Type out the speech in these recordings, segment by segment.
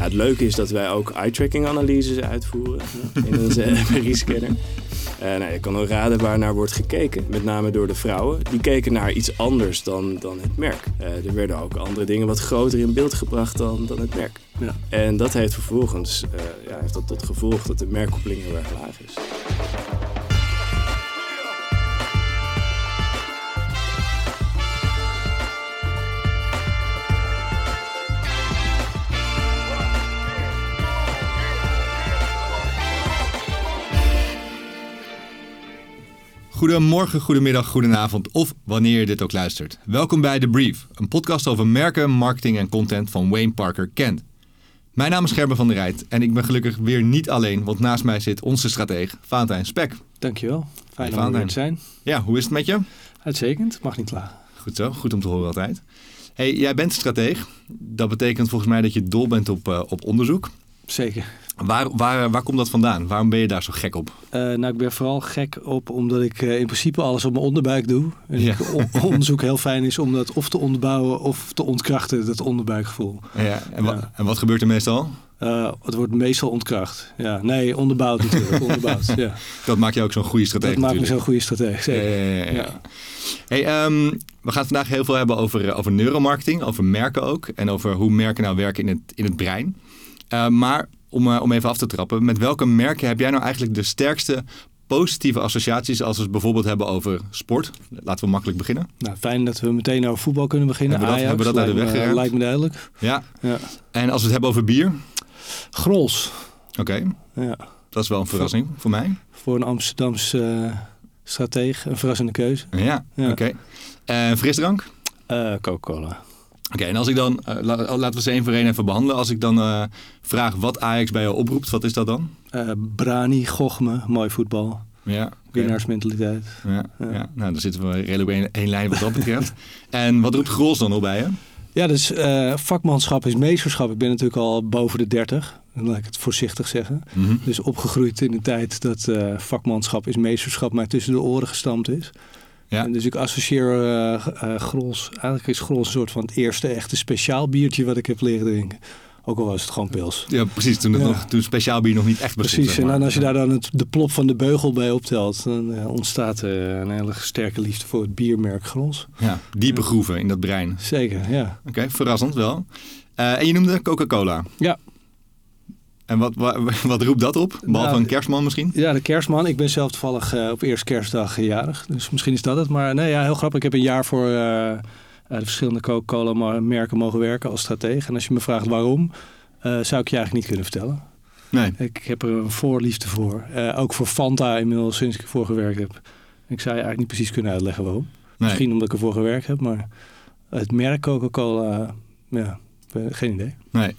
Nou, het leuke is dat wij ook eye-tracking analyses uitvoeren in onze MRI-scanner. Uh, nou, je kan ook raden waar naar wordt gekeken, met name door de vrouwen. Die keken naar iets anders dan, dan het merk. Uh, er werden ook andere dingen wat groter in beeld gebracht dan, dan het merk. Ja. En dat heeft vervolgens uh, ja, heeft dat tot gevolg dat de merkkoppeling heel erg laag is. Goedemorgen, goedemiddag, goedenavond of wanneer je dit ook luistert. Welkom bij The Brief, een podcast over merken, marketing en content van Wayne Parker Kent. Mijn naam is Gerben van der Rijt en ik ben gelukkig weer niet alleen, want naast mij zit onze strateeg Valentijn Spek. Dankjewel, fijn om hier te zijn. Ja, hoe is het met je? Uitstekend, mag niet klagen. Goed zo, goed om te horen altijd. Hey, jij bent strateeg. Dat betekent volgens mij dat je dol bent op, uh, op onderzoek. Zeker. Waar, waar, waar komt dat vandaan? Waarom ben je daar zo gek op? Uh, nou, ik ben vooral gek op omdat ik uh, in principe alles op mijn onderbuik doe. En ja. ik onderzoek heel fijn is om dat of te onderbouwen of te ontkrachten, dat onderbuikgevoel. Ja, en, wa en wat gebeurt er meestal? Uh, het wordt meestal ontkracht. Ja, nee, onderbouwd natuurlijk. onderbouwd, ja. Dat maakt je ook zo'n goede stratege. Dat maakt me zo'n goede stratege, zeker. Ja, Hey, um, we gaan vandaag heel veel hebben over, over neuromarketing, over merken ook. En over hoe merken nou werken in het, in het brein. Uh, maar om, uh, om even af te trappen, met welke merken heb jij nou eigenlijk de sterkste positieve associaties als we het bijvoorbeeld hebben over sport? Laten we makkelijk beginnen. Nou, fijn dat we meteen over voetbal kunnen beginnen. Hebben we dat, hebben we dat uit de weg geruimd? Lijkt me duidelijk. Ja. ja. En als we het hebben over bier? Grols. Oké. Okay. Ja. Dat is wel een verrassing voor, voor mij. Voor een Amsterdamse uh, stratege, een verrassende keuze. Ja, ja. oké. En frisdrank? Uh, Coca-Cola. Oké, en als ik dan, uh, laten we ze één voor één even behandelen. Als ik dan uh, vraag wat Ajax bij jou oproept, wat is dat dan? Uh, Brani, Gochme, mooi voetbal. Ja, okay. Winnaarsmentaliteit. Ja, ja. ja, nou dan zitten we redelijk op één, lijn wat dat betreft. en wat roept Grols dan nog bij je? Ja, dus vakmanschap is meesterschap. Ik ben natuurlijk al boven de 30. Dan laat ik het voorzichtig zeggen. Mm -hmm. Dus opgegroeid in de tijd dat vakmanschap is meesterschap mij tussen de oren gestampt is. Ja. En dus ik associeer uh, uh, Grols, eigenlijk is Grols een soort van het eerste echte speciaal biertje wat ik heb leren drinken. Ook al was het gewoon pils. Ja, precies. Toen, het ja. nog, toen speciaal bier nog niet echt bestond. Precies. Zeg maar. En dan als je daar dan het, de plop van de beugel bij optelt, dan uh, ontstaat een hele sterke liefde voor het biermerk Grols. Ja, diepe groeven in dat brein. Zeker, ja. Oké, okay, verrassend wel. en je noemde Coca-Cola. Ja, en wat, wat, wat, roept dat op? Behalve nou, een kerstman misschien? Ja, de kerstman. Ik ben zelf toevallig uh, op eerste kerstdag jarig. Dus misschien is dat het. Maar nee, ja, heel grappig. Ik heb een jaar voor uh, de verschillende Coca-Cola merken mogen werken als stratege. En als je me vraagt waarom, uh, zou ik je eigenlijk niet kunnen vertellen. Nee. Ik heb er een voorliefde voor. ook voor Fanta inmiddels sinds ik ervoor gewerkt heb. Ik zou je eigenlijk niet precies kunnen uitleggen waarom. Nee. Misschien omdat ik ervoor gewerkt heb, maar het merk Coca-Cola, ja, geen idee. Nee.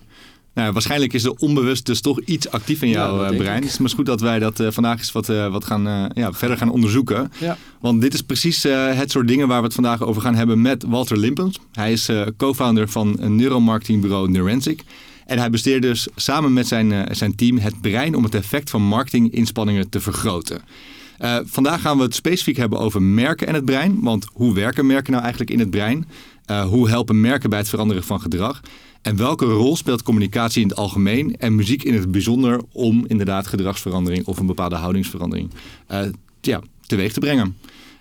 Nou, waarschijnlijk is er onbewust dus toch iets actief in jouw ja, brein. Het is maar goed dat wij dat uh, vandaag eens wat, uh, wat gaan, uh, ja, verder gaan onderzoeken. Ja. Want dit is precies het soort dingen waar we het vandaag over gaan hebben met Walter Limpens. Hij is co-founder van een neuromarketingbureau Neurensic. En hij besteedt dus samen met zijn, zijn team het brein om het effect van marketinginspanningen te vergroten. vandaag gaan we het specifiek hebben over merken en het brein. Want hoe werken merken nou eigenlijk in het brein? hoe helpen merken bij het veranderen van gedrag? En welke rol speelt communicatie in het algemeen en muziek in het bijzonder om inderdaad gedragsverandering of een bepaalde houdingsverandering uh, ja, teweeg te brengen?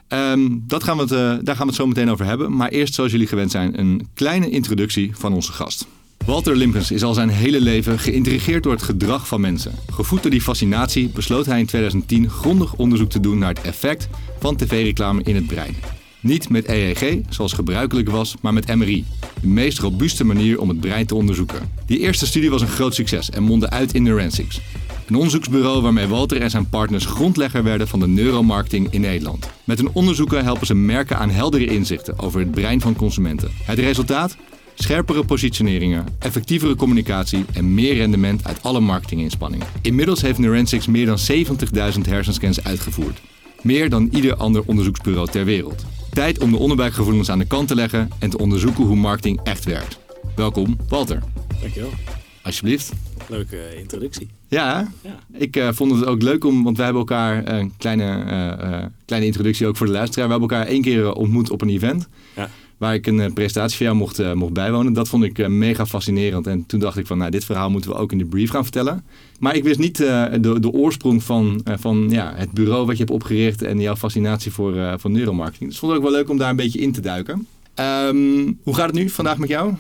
Um, dat gaan we uh, daar gaan we het zo meteen over hebben. Maar eerst, zoals jullie gewend zijn, een kleine introductie van onze gast. Walter Limpens is al zijn hele leven geïntrigeerd door het gedrag van mensen. Gevoed door die fascinatie besloot hij in 2010 grondig onderzoek te doen naar het effect van tv-reclame in het brein. Niet met EEG, zoals gebruikelijk was, maar met MRI. De meest robuuste manier om het brein te onderzoeken. Die eerste studie was een groot succes en mondde uit in Neurensics. Een onderzoeksbureau waarmee Walter en zijn partners grondlegger werden van de neuromarketing in Nederland. Met hun onderzoeken helpen ze merken aan heldere inzichten over het brein van consumenten. Het resultaat? Scherpere positioneringen, effectievere communicatie en meer rendement uit alle marketinginspanningen. Inmiddels heeft Neurensics meer dan 70.000 hersenscans uitgevoerd. Meer dan ieder ander onderzoeksbureau ter wereld. Tijd om de onderbuikgevoelens aan de kant te leggen en te onderzoeken hoe marketing echt werkt. Welkom, Walter. Dankjewel. Alsjeblieft. Leuke introductie. Ja, ja. ik uh, vond het ook leuk om, want wij hebben elkaar een kleine, uh, kleine introductie ook voor de luisteraar. We hebben elkaar één keer ontmoet op een event. Ja. Waar ik een presentatie van jou mocht, mocht bijwonen. Dat vond ik mega fascinerend. En toen dacht ik van, nou, dit verhaal moeten we ook in de brief gaan vertellen. Maar ik wist niet de, de oorsprong van, van ja, het bureau wat je hebt opgericht en jouw fascinatie voor, voor neuromarketing. Dus vond ik ook wel leuk om daar een beetje in te duiken. Ehm, hoe gaat het nu vandaag met jou?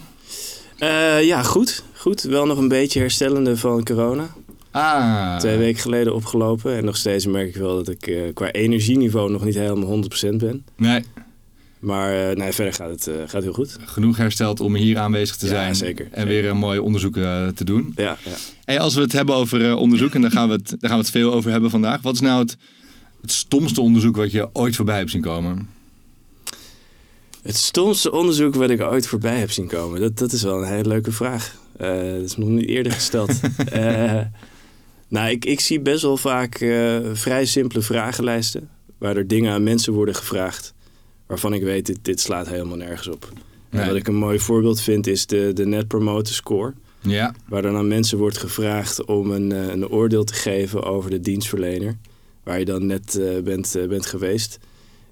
ja, goed. Goed. Wel nog een beetje herstellende van corona. Ah. Twee weken geleden opgelopen. En nog steeds merk ik wel dat ik uh, qua energieniveau nog niet helemaal 100% ben. Nee. Maar uh, nee, verder gaat het uh, gaat heel goed. Genoeg hersteld om hier aanwezig te Ja, zijn. zeker. En weer een mooi onderzoek te doen. Ja, ja. Hey, als we het hebben over onderzoek, en daar gaan, we het, daar gaan we het veel over hebben vandaag. Wat is nou het, het stomste onderzoek wat je ooit voorbij hebt zien komen? Het stomste onderzoek wat ik ooit voorbij heb zien komen, dat, dat is wel een hele leuke vraag. dat is nog niet eerder gesteld. Nou, ik, ik zie best wel vaak uh, vrij simpele vragenlijsten. Waar er dingen aan mensen worden gevraagd. Waarvan ik weet, dit, dit slaat helemaal nergens op. Nee. En wat ik een mooi voorbeeld vind, is de, de Net Promoter Score. Ja. Waar dan aan mensen wordt gevraagd om een, uh, een oordeel te geven over de dienstverlener. Waar je dan net uh, bent, bent geweest.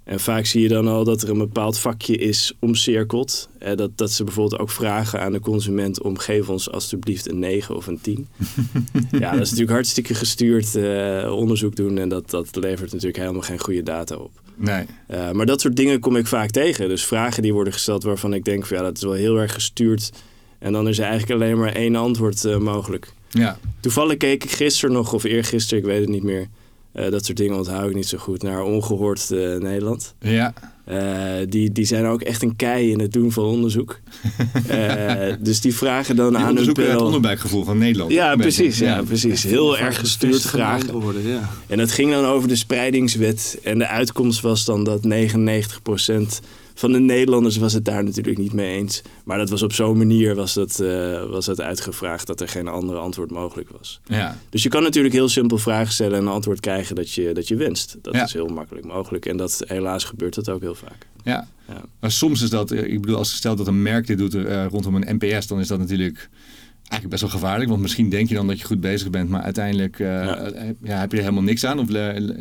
En vaak zie je dan al dat er een bepaald vakje is omcirkeld. Eh, dat, dat ze bijvoorbeeld ook vragen aan de consument om geef ons alstublieft een 9 of een 10. ja, dat is natuurlijk hartstikke gestuurd uh, onderzoek doen en dat, dat levert natuurlijk helemaal geen goede data op. Nee. Uh, maar dat soort dingen kom ik vaak tegen. Dus vragen die worden gesteld waarvan ik denk van ja, dat is wel heel erg gestuurd. En dan is er eigenlijk alleen maar één antwoord uh, mogelijk. Ja. Toevallig keek ik gisteren nog, of eergisteren, ik weet het niet meer uh, dat soort dingen onthoud ik niet zo goed. Naar Ongehoord Nederland. Ja. Uh, die, die zijn ook echt een kei in het doen van onderzoek. dus die vragen dan die aan onderzoek hun het panel... onderbuikgevoel van Nederland. Ja, precies. Ja, precies. Heel erg gestuurd vragen. Worden, ja. En dat ging dan over de spreidingswet. En de uitkomst was dan dat 99% van de Nederlanders was het daar natuurlijk niet mee eens. Maar dat was op zo'n manier was dat, uh, was dat uitgevraagd dat er geen andere antwoord mogelijk was. Ja. Dus je kan natuurlijk heel simpel vragen stellen en een antwoord krijgen dat je, dat je wenst. Dat Ja. is heel makkelijk mogelijk. En dat, helaas gebeurt dat ook heel vaak. Ja. Ja. Maar soms is dat, eh, ik bedoel, als stel dat een merk dit doet eh, rondom een NPS, dan is dat natuurlijk eigenlijk best wel gevaarlijk. Want misschien denk je dan dat je goed bezig bent, maar uiteindelijk eh, Ja. eh, ja, heb je er helemaal niks aan. Of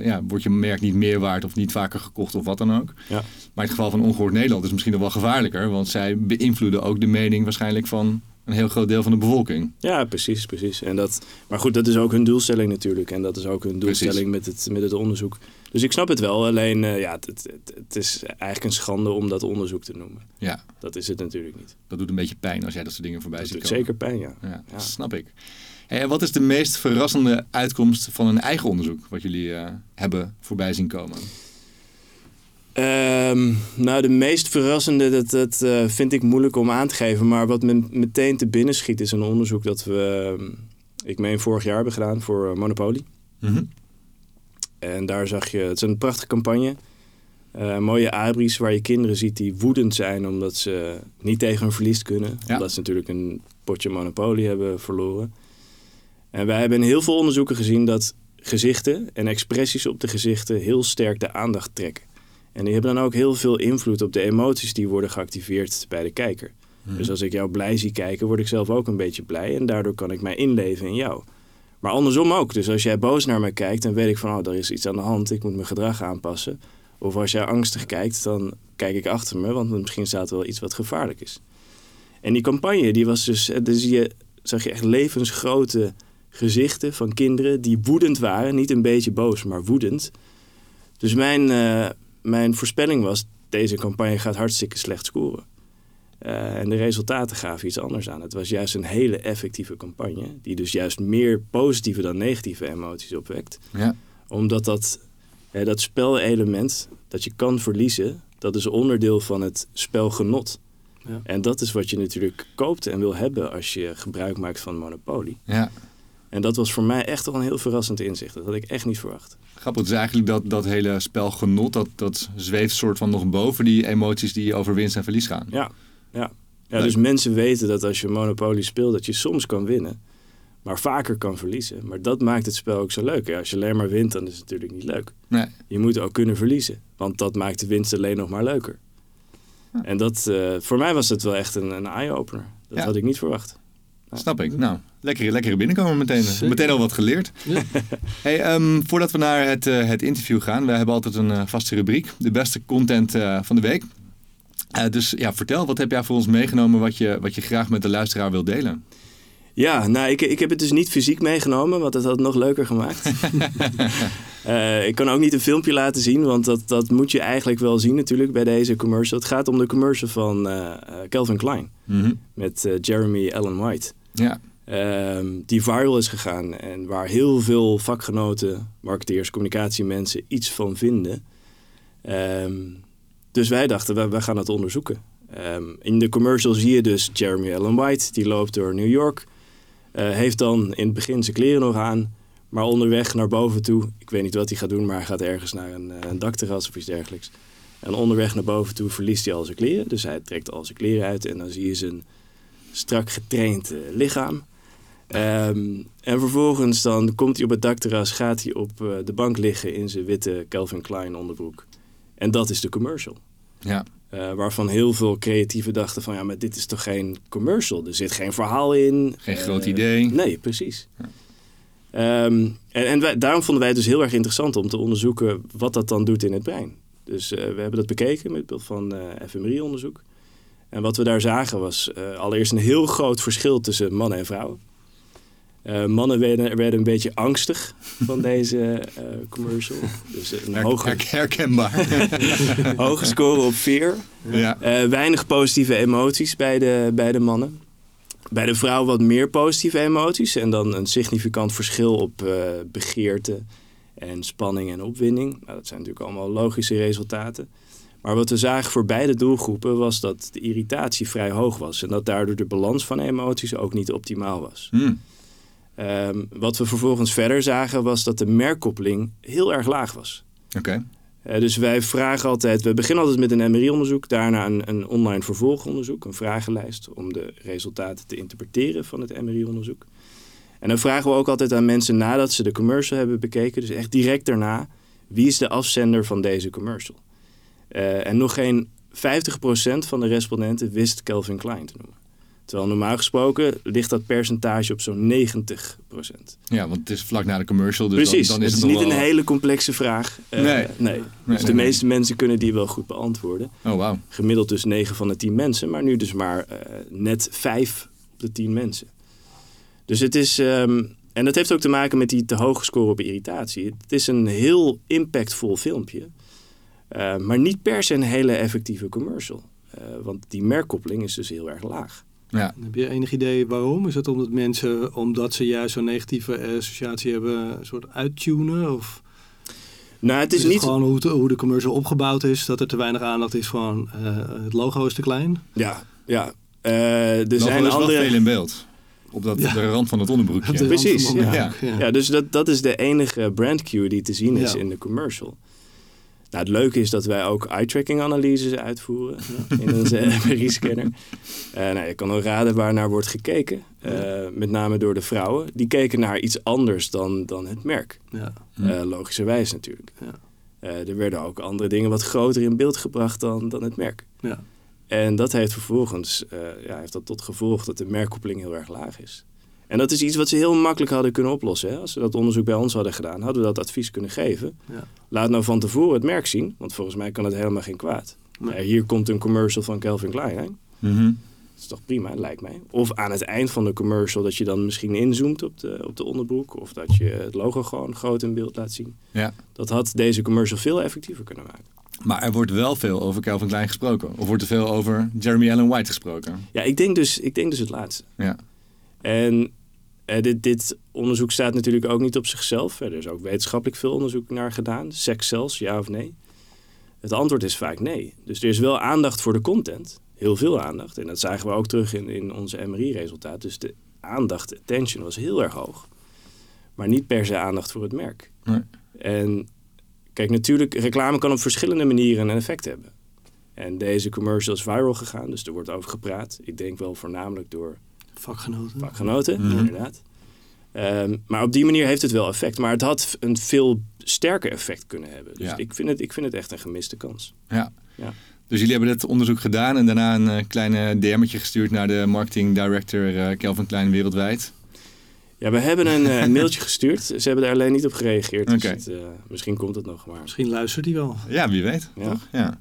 ja, wordt je merk niet meer waard of niet vaker gekocht of wat dan ook. Ja. Maar in het geval van Ongehoord Nederland is het misschien nog wel gevaarlijker. Want zij beïnvloeden ook de mening waarschijnlijk van een heel groot deel van de bevolking. Ja, precies, precies. En dat, maar goed, dat is ook hun doelstelling natuurlijk. En dat is ook hun doelstelling met het, met het onderzoek. Dus ik snap het wel. Alleen, eh, ja, het, het, het is eigenlijk een schande om dat onderzoek te noemen. Ja, Dat is het natuurlijk niet. dat doet een beetje pijn als jij dat soort dingen voorbij Dat ziet komen. zeker pijn, ja. Ja, Ja. snap ik. Hey, en wat is de meest verrassende uitkomst van een eigen onderzoek wat jullie eh, hebben voorbij zien komen? Ehm, nou, de meest verrassende, dat, dat eh, vind ik moeilijk om aan te geven. Maar wat me meteen te binnen schiet, is een onderzoek dat we, ehm, ik meen, vorig jaar hebben gedaan voor Monopoly. En daar zag je, het is een prachtige campagne. Eh, mooie abris waar je kinderen ziet die woedend zijn omdat ze niet tegen hun verlies kunnen. Ja. Omdat ze natuurlijk een potje Monopoly hebben verloren. En wij hebben in heel veel onderzoeken gezien dat gezichten en expressies op de gezichten heel sterk de aandacht trekken. En die hebben dan ook heel veel invloed op de emoties die worden geactiveerd bij de kijker. Dus als ik jou blij zie kijken, word ik zelf ook een beetje blij. En daardoor kan ik mij inleven in jou. Maar andersom ook. Dus als jij boos naar mij kijkt, dan weet ik van, oh, er is iets aan de hand. Ik moet mijn gedrag aanpassen. Of als jij angstig kijkt, dan kijk ik achter me, want misschien staat er wel iets wat gevaarlijk is. En die campagne, die was dus, dus je, zag je echt levensgrote gezichten van kinderen die woedend waren. Niet een beetje boos, maar woedend. Dus mijn, eh, mijn voorspelling was, deze campagne gaat hartstikke slecht scoren. Eh, en de resultaten gaven iets anders aan. Het was juist een hele effectieve campagne, die dus juist meer positieve dan negatieve emoties opwekt. Ja. Omdat dat, hè, dat spelelement, dat je kan verliezen, dat is onderdeel van het spelgenot. Ja. En dat is wat je natuurlijk koopt en wil hebben als je gebruik maakt van Monopoly. ja. En dat was voor mij echt wel een heel verrassend inzicht. Dat had ik echt niet verwacht. Grappig, het is eigenlijk dat, dat hele spelgenot, dat, dat zweeft soort van nog boven die emoties die over winst en verlies gaan. Ja, ja. ja dus mensen weten dat als je Monopoly speelt, dat je soms kan winnen. Maar vaker kan verliezen. Maar dat maakt het spel ook zo leuk. Ja, als je alleen maar wint, dan is het natuurlijk niet leuk. Nee. Je moet ook kunnen verliezen. Want dat maakt de winst alleen nog maar leuker. En dat, eh, voor mij was het wel echt een, een eye-opener. Dat Ja. had ik niet verwacht. Snap ik. Nou, lekker, lekker binnenkomen meteen. Zeker. Meteen al wat geleerd. Ja. Hey, ehm, voordat we naar het, eh, het interview gaan, we hebben altijd een eh, vaste rubriek. De beste content eh, van de week. Eh, dus ja, vertel, wat heb jij voor ons meegenomen wat je, wat je graag met de luisteraar wil delen? Ja, nou, ik, ik heb het dus niet fysiek meegenomen, want dat had het nog leuker gemaakt. Eh, ik kan ook niet een filmpje laten zien, want dat, dat moet je eigenlijk wel zien natuurlijk bij deze commercial. Het gaat om de commercial van uh, Calvin Klein met Jeremy Allen White. Ja. Ehm, die viral is gegaan en waar heel veel vakgenoten, marketeers, communicatiemensen iets van vinden. Ehm, dus wij dachten, we, gaan dat onderzoeken. Ehm, in de commercial zie je dus Jeremy Allen White, die loopt door New York. Uh, heeft dan in het begin zijn kleren nog aan, maar onderweg naar boven toe, ik weet niet wat hij gaat doen, maar hij gaat ergens naar een, uh, een dakterras of iets dergelijks. En onderweg naar boven toe verliest hij al zijn kleren. Dus hij trekt al zijn kleren uit en dan zie je zijn strak getraind lichaam. Um, en vervolgens dan komt hij op het dakterras, gaat hij op uh, de bank liggen in zijn witte Calvin Klein onderbroek. En dat is de commercial. Ja. Uh, waarvan heel veel creatieven dachten van ja, maar dit is toch geen commercial? Er zit geen verhaal in. Geen uh, groot idee. Nee, precies. Ja. Um, en en wij, daarom vonden wij het dus heel erg interessant om te onderzoeken wat dat dan doet in het brein. Dus uh, we hebben dat bekeken met behulp van fMRI-onderzoek. En wat we daar zagen was allereerst een heel groot verschil tussen mannen en vrouwen. Uh, mannen werden, werden, een beetje angstig van deze uh, commercial. Dus een Her, hoge, herkenbaar. hoge score op. Ja. Uh, weinig positieve emoties bij de, bij de mannen. Bij de vrouw wat meer positieve emoties. En dan een significant verschil op begeerte en spanning en opwinding. Nou, dat zijn natuurlijk allemaal logische resultaten. Maar wat we zagen voor beide doelgroepen was dat de irritatie vrij hoog was. En dat daardoor de balans van emoties ook niet optimaal was. Hmm. Um, wat we vervolgens verder zagen was dat de merkkoppeling heel erg laag was. Oké. Okay. Uh, dus wij vragen altijd, we beginnen altijd met een MRI-onderzoek, daarna een, een, online vervolgonderzoek, een vragenlijst om de resultaten te interpreteren van het MRI-onderzoek. En dan vragen we ook altijd aan mensen nadat ze de commercial hebben bekeken, dus echt direct daarna, wie is de afzender van deze commercial? Uh, en nog geen 50% van de respondenten wist Calvin Klein te noemen. Terwijl normaal gesproken ligt dat percentage op zo'n 90% Ja, want het is vlak na de commercial. Dus Precies, dan, dan is het is niet wel... een hele complexe vraag. Uh, nee. nee. Dus de meeste mensen kunnen die wel goed beantwoorden. Oh, wauw. Gemiddeld dus 9 van de 10 mensen, maar nu dus maar uh, net 5 op de 10 mensen. Dus het is... Um, en dat heeft ook te maken met die te hoge score op irritatie. Het is een heel impactvol filmpje. Uh, maar niet per se een hele effectieve commercial. want die merkkoppeling is dus heel erg laag. Ja. Heb je enig idee waarom? Is het omdat mensen, omdat ze juist zo'n negatieve associatie hebben, een soort uittunen? Of nou, het is, is het niet gewoon hoe, te, hoe de commercial opgebouwd is, dat er te weinig aandacht is van uh, het logo is te klein? Ja, ja. Uh, er zijn is andere... wel veel in beeld. Op dat, ja. de rand van het onderbroekje. Precies, ja. ja. ja. ja. dus dat, dat is de enige brand cue die te zien is in de commercial. Nou, het leuke is dat wij ook eye-tracking analyses uitvoeren in onze MRI-scanner. Uh, nou, je kan ook raden waar naar wordt gekeken. Uh, met name door de vrouwen. Die keken naar iets anders dan, dan het merk. Ja. Uh, logischerwijs natuurlijk. Ja. er werden ook andere dingen wat groter in beeld gebracht dan, dan het merk. Ja. En dat heeft vervolgens ja, heeft dat tot gevolg dat de merkkoppeling heel erg laag is. En dat is iets wat ze heel makkelijk hadden kunnen oplossen. Hè? Als ze dat onderzoek bij ons hadden gedaan, hadden we dat advies kunnen geven. Ja. Laat nou van tevoren het merk zien, want volgens mij kan het helemaal geen kwaad. Nee. Ja, hier komt een commercial van Calvin Klein. Hè? Mm -hmm. Dat is toch prima, lijkt mij. Of aan het eind van de commercial dat je dan misschien inzoomt op de, op de onderbroek. Of dat je het logo gewoon groot in beeld laat zien. Ja. Dat had deze commercial veel effectiever kunnen maken. Maar er wordt wel veel over Calvin Klein gesproken. Of wordt er veel over Jeremy Allen White gesproken? Ja, ik denk dus, ik denk dus het laatste. Ja. En uh, dit, dit, onderzoek staat natuurlijk ook niet op zichzelf. Er is ook wetenschappelijk veel onderzoek naar gedaan. Seks zelfs, ja of nee? Het antwoord is vaak nee. Dus er is wel aandacht voor de content. Heel veel aandacht. En dat zagen we ook terug in, in onze MRI-resultaat. Dus de aandacht, attention was heel erg hoog. Maar niet per se aandacht voor het merk. Nee. En kijk, natuurlijk, reclame kan op verschillende manieren een effect hebben. En deze commercial is viral gegaan, dus er wordt over gepraat. Ik denk wel voornamelijk door vakgenoten. Vakgenoten, mm -hmm. inderdaad. Um, maar op die manier heeft het wel effect. Maar het had een veel sterker effect kunnen hebben. Dus ja. ik, vind het, ik vind het echt een gemiste kans. Ja. ja. Dus jullie hebben dit onderzoek gedaan en daarna een uh, kleine DM'tje gestuurd naar de marketing director uh, Kelvin Klein wereldwijd. Ja, we hebben een uh, mailtje gestuurd. Ze hebben daar alleen niet op gereageerd. Okay. Dus het, misschien komt het nog maar. Misschien luistert hij wel. Ja, wie weet. Ja. Toch? Ja.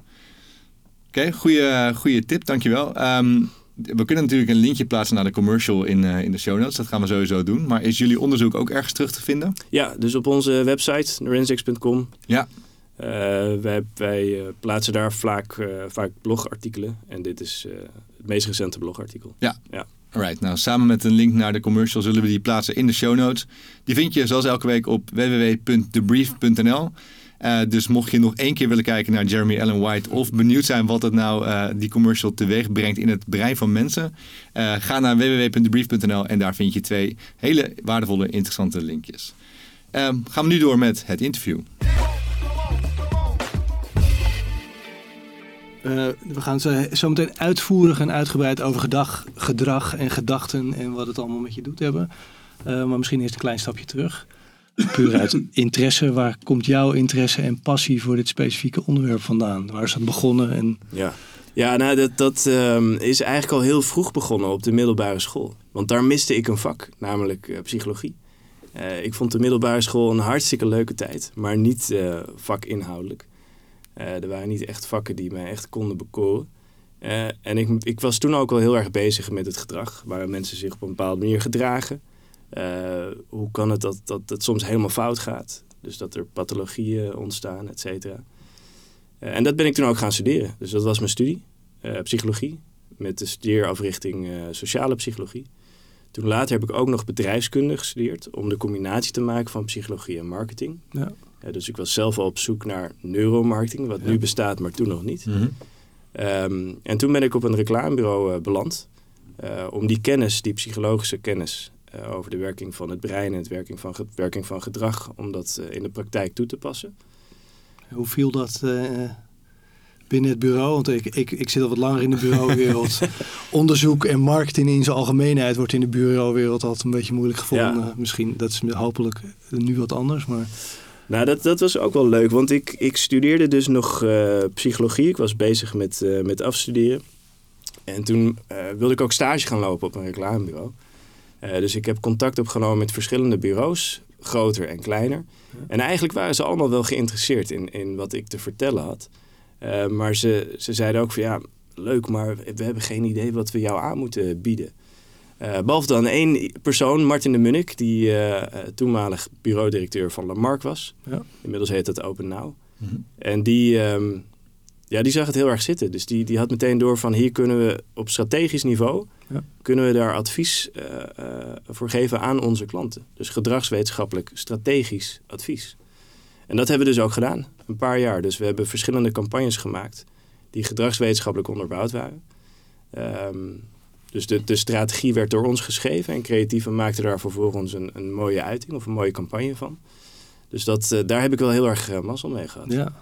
Oké, Oké, goede, goede tip, dankjewel. Ehm, we kunnen natuurlijk een linkje plaatsen naar de commercial in, uh, in de show notes. Dat gaan we sowieso doen. Maar is jullie onderzoek ook ergens terug te vinden? Ja, dus op onze website, neurensix.com. Ja. Uh, wij, wij uh, plaatsen daar vaak, vaak blogartikelen. En dit is het meest recente blogartikel. Ja. ja. Alright, nou samen met een link naar de commercial zullen we die plaatsen in de show notes. Die vind je zoals elke week op www.debrief.nl. Uh, dus mocht je nog één keer willen kijken naar Jeremy Allen White of benieuwd zijn wat het nou uh, die commercial teweeg brengt in het brein van mensen, uh, ga naar www.debrief.nl en daar vind je twee hele waardevolle, interessante linkjes. Ehm, gaan we nu door met het interview. we gaan zo meteen uitvoerig en uitgebreid over gedag, gedrag en gedachten en wat het allemaal met je doet hebben. maar misschien eerst een klein stapje terug puur uit interesse. Waar komt jouw interesse en passie voor dit specifieke onderwerp vandaan? Waar is dat begonnen? En... Ja. Ja, nou, dat, dat um, is eigenlijk al heel vroeg begonnen op de middelbare school. Want daar miste ik een vak, namelijk uh, psychologie. Uh, ik vond de middelbare school een hartstikke leuke tijd, maar niet uh, vakinhoudelijk. er waren niet echt vakken die mij echt konden bekoren. en ik, ik was toen ook al heel erg bezig met het gedrag, waar mensen zich op een bepaalde manier gedragen. Uh, hoe kan het dat, dat het soms helemaal fout gaat? Dus dat er pathologieën ontstaan, et cetera. Uh, en dat ben ik toen ook gaan studeren. Dus dat was mijn studie, uh, psychologie, met de studeerafrichting sociale psychologie. Toen later heb ik ook nog bedrijfskunde gestudeerd om de combinatie te maken van psychologie en marketing. Ja. dus ik was zelf al op zoek naar neuromarketing, wat ja. nu bestaat, maar toen nog niet. Mm -hmm. um, en toen ben ik op een reclamebureau beland om die kennis, die psychologische kennis, uh, over de werking van het brein en het werking van, werking van gedrag, om dat uh, in de praktijk toe te passen. Hoe viel dat uh, binnen het bureau? Want ik, ik, ik zit al wat langer in de bureauwereld. Onderzoek en marketing in zijn algemeenheid wordt in de bureauwereld altijd een beetje moeilijk gevonden. Ja. Misschien, dat is hopelijk nu wat anders, maar... Nou, dat, dat was ook wel leuk, want ik, ik studeerde dus nog psychologie. Ik was bezig met, met afstuderen. En toen wilde ik ook stage gaan lopen op een reclamebureau. Uh, dus ik heb contact opgenomen met verschillende bureaus, groter en kleiner. En eigenlijk waren ze allemaal wel geïnteresseerd in, in wat ik te vertellen had. Uh, maar ze, ze zeiden ook van ja, leuk, maar we hebben geen idee wat we jou aan moeten bieden. Uh, behalve dan één persoon, Martin de Munnik, die toenmalig bureaudirecteur van Lamarck was. Ja. Inmiddels heet dat Open Now. Mm -hmm. En die, um, ja, die zag het heel erg zitten. Dus die, die had meteen door van hier kunnen we op strategisch niveau ja. kunnen we daar advies uh, uh, voor geven aan onze klanten. Dus gedragswetenschappelijk strategisch advies. En dat hebben we dus ook gedaan, een paar jaar. Dus we hebben verschillende campagnes gemaakt die gedragswetenschappelijk onderbouwd waren. Um, dus de, de strategie werd door ons geschreven en creatieven maakten daar vervolgens een, een mooie uiting of een mooie campagne van. Dus dat, uh, daar heb ik wel heel erg mazzel mee gehad. Ja.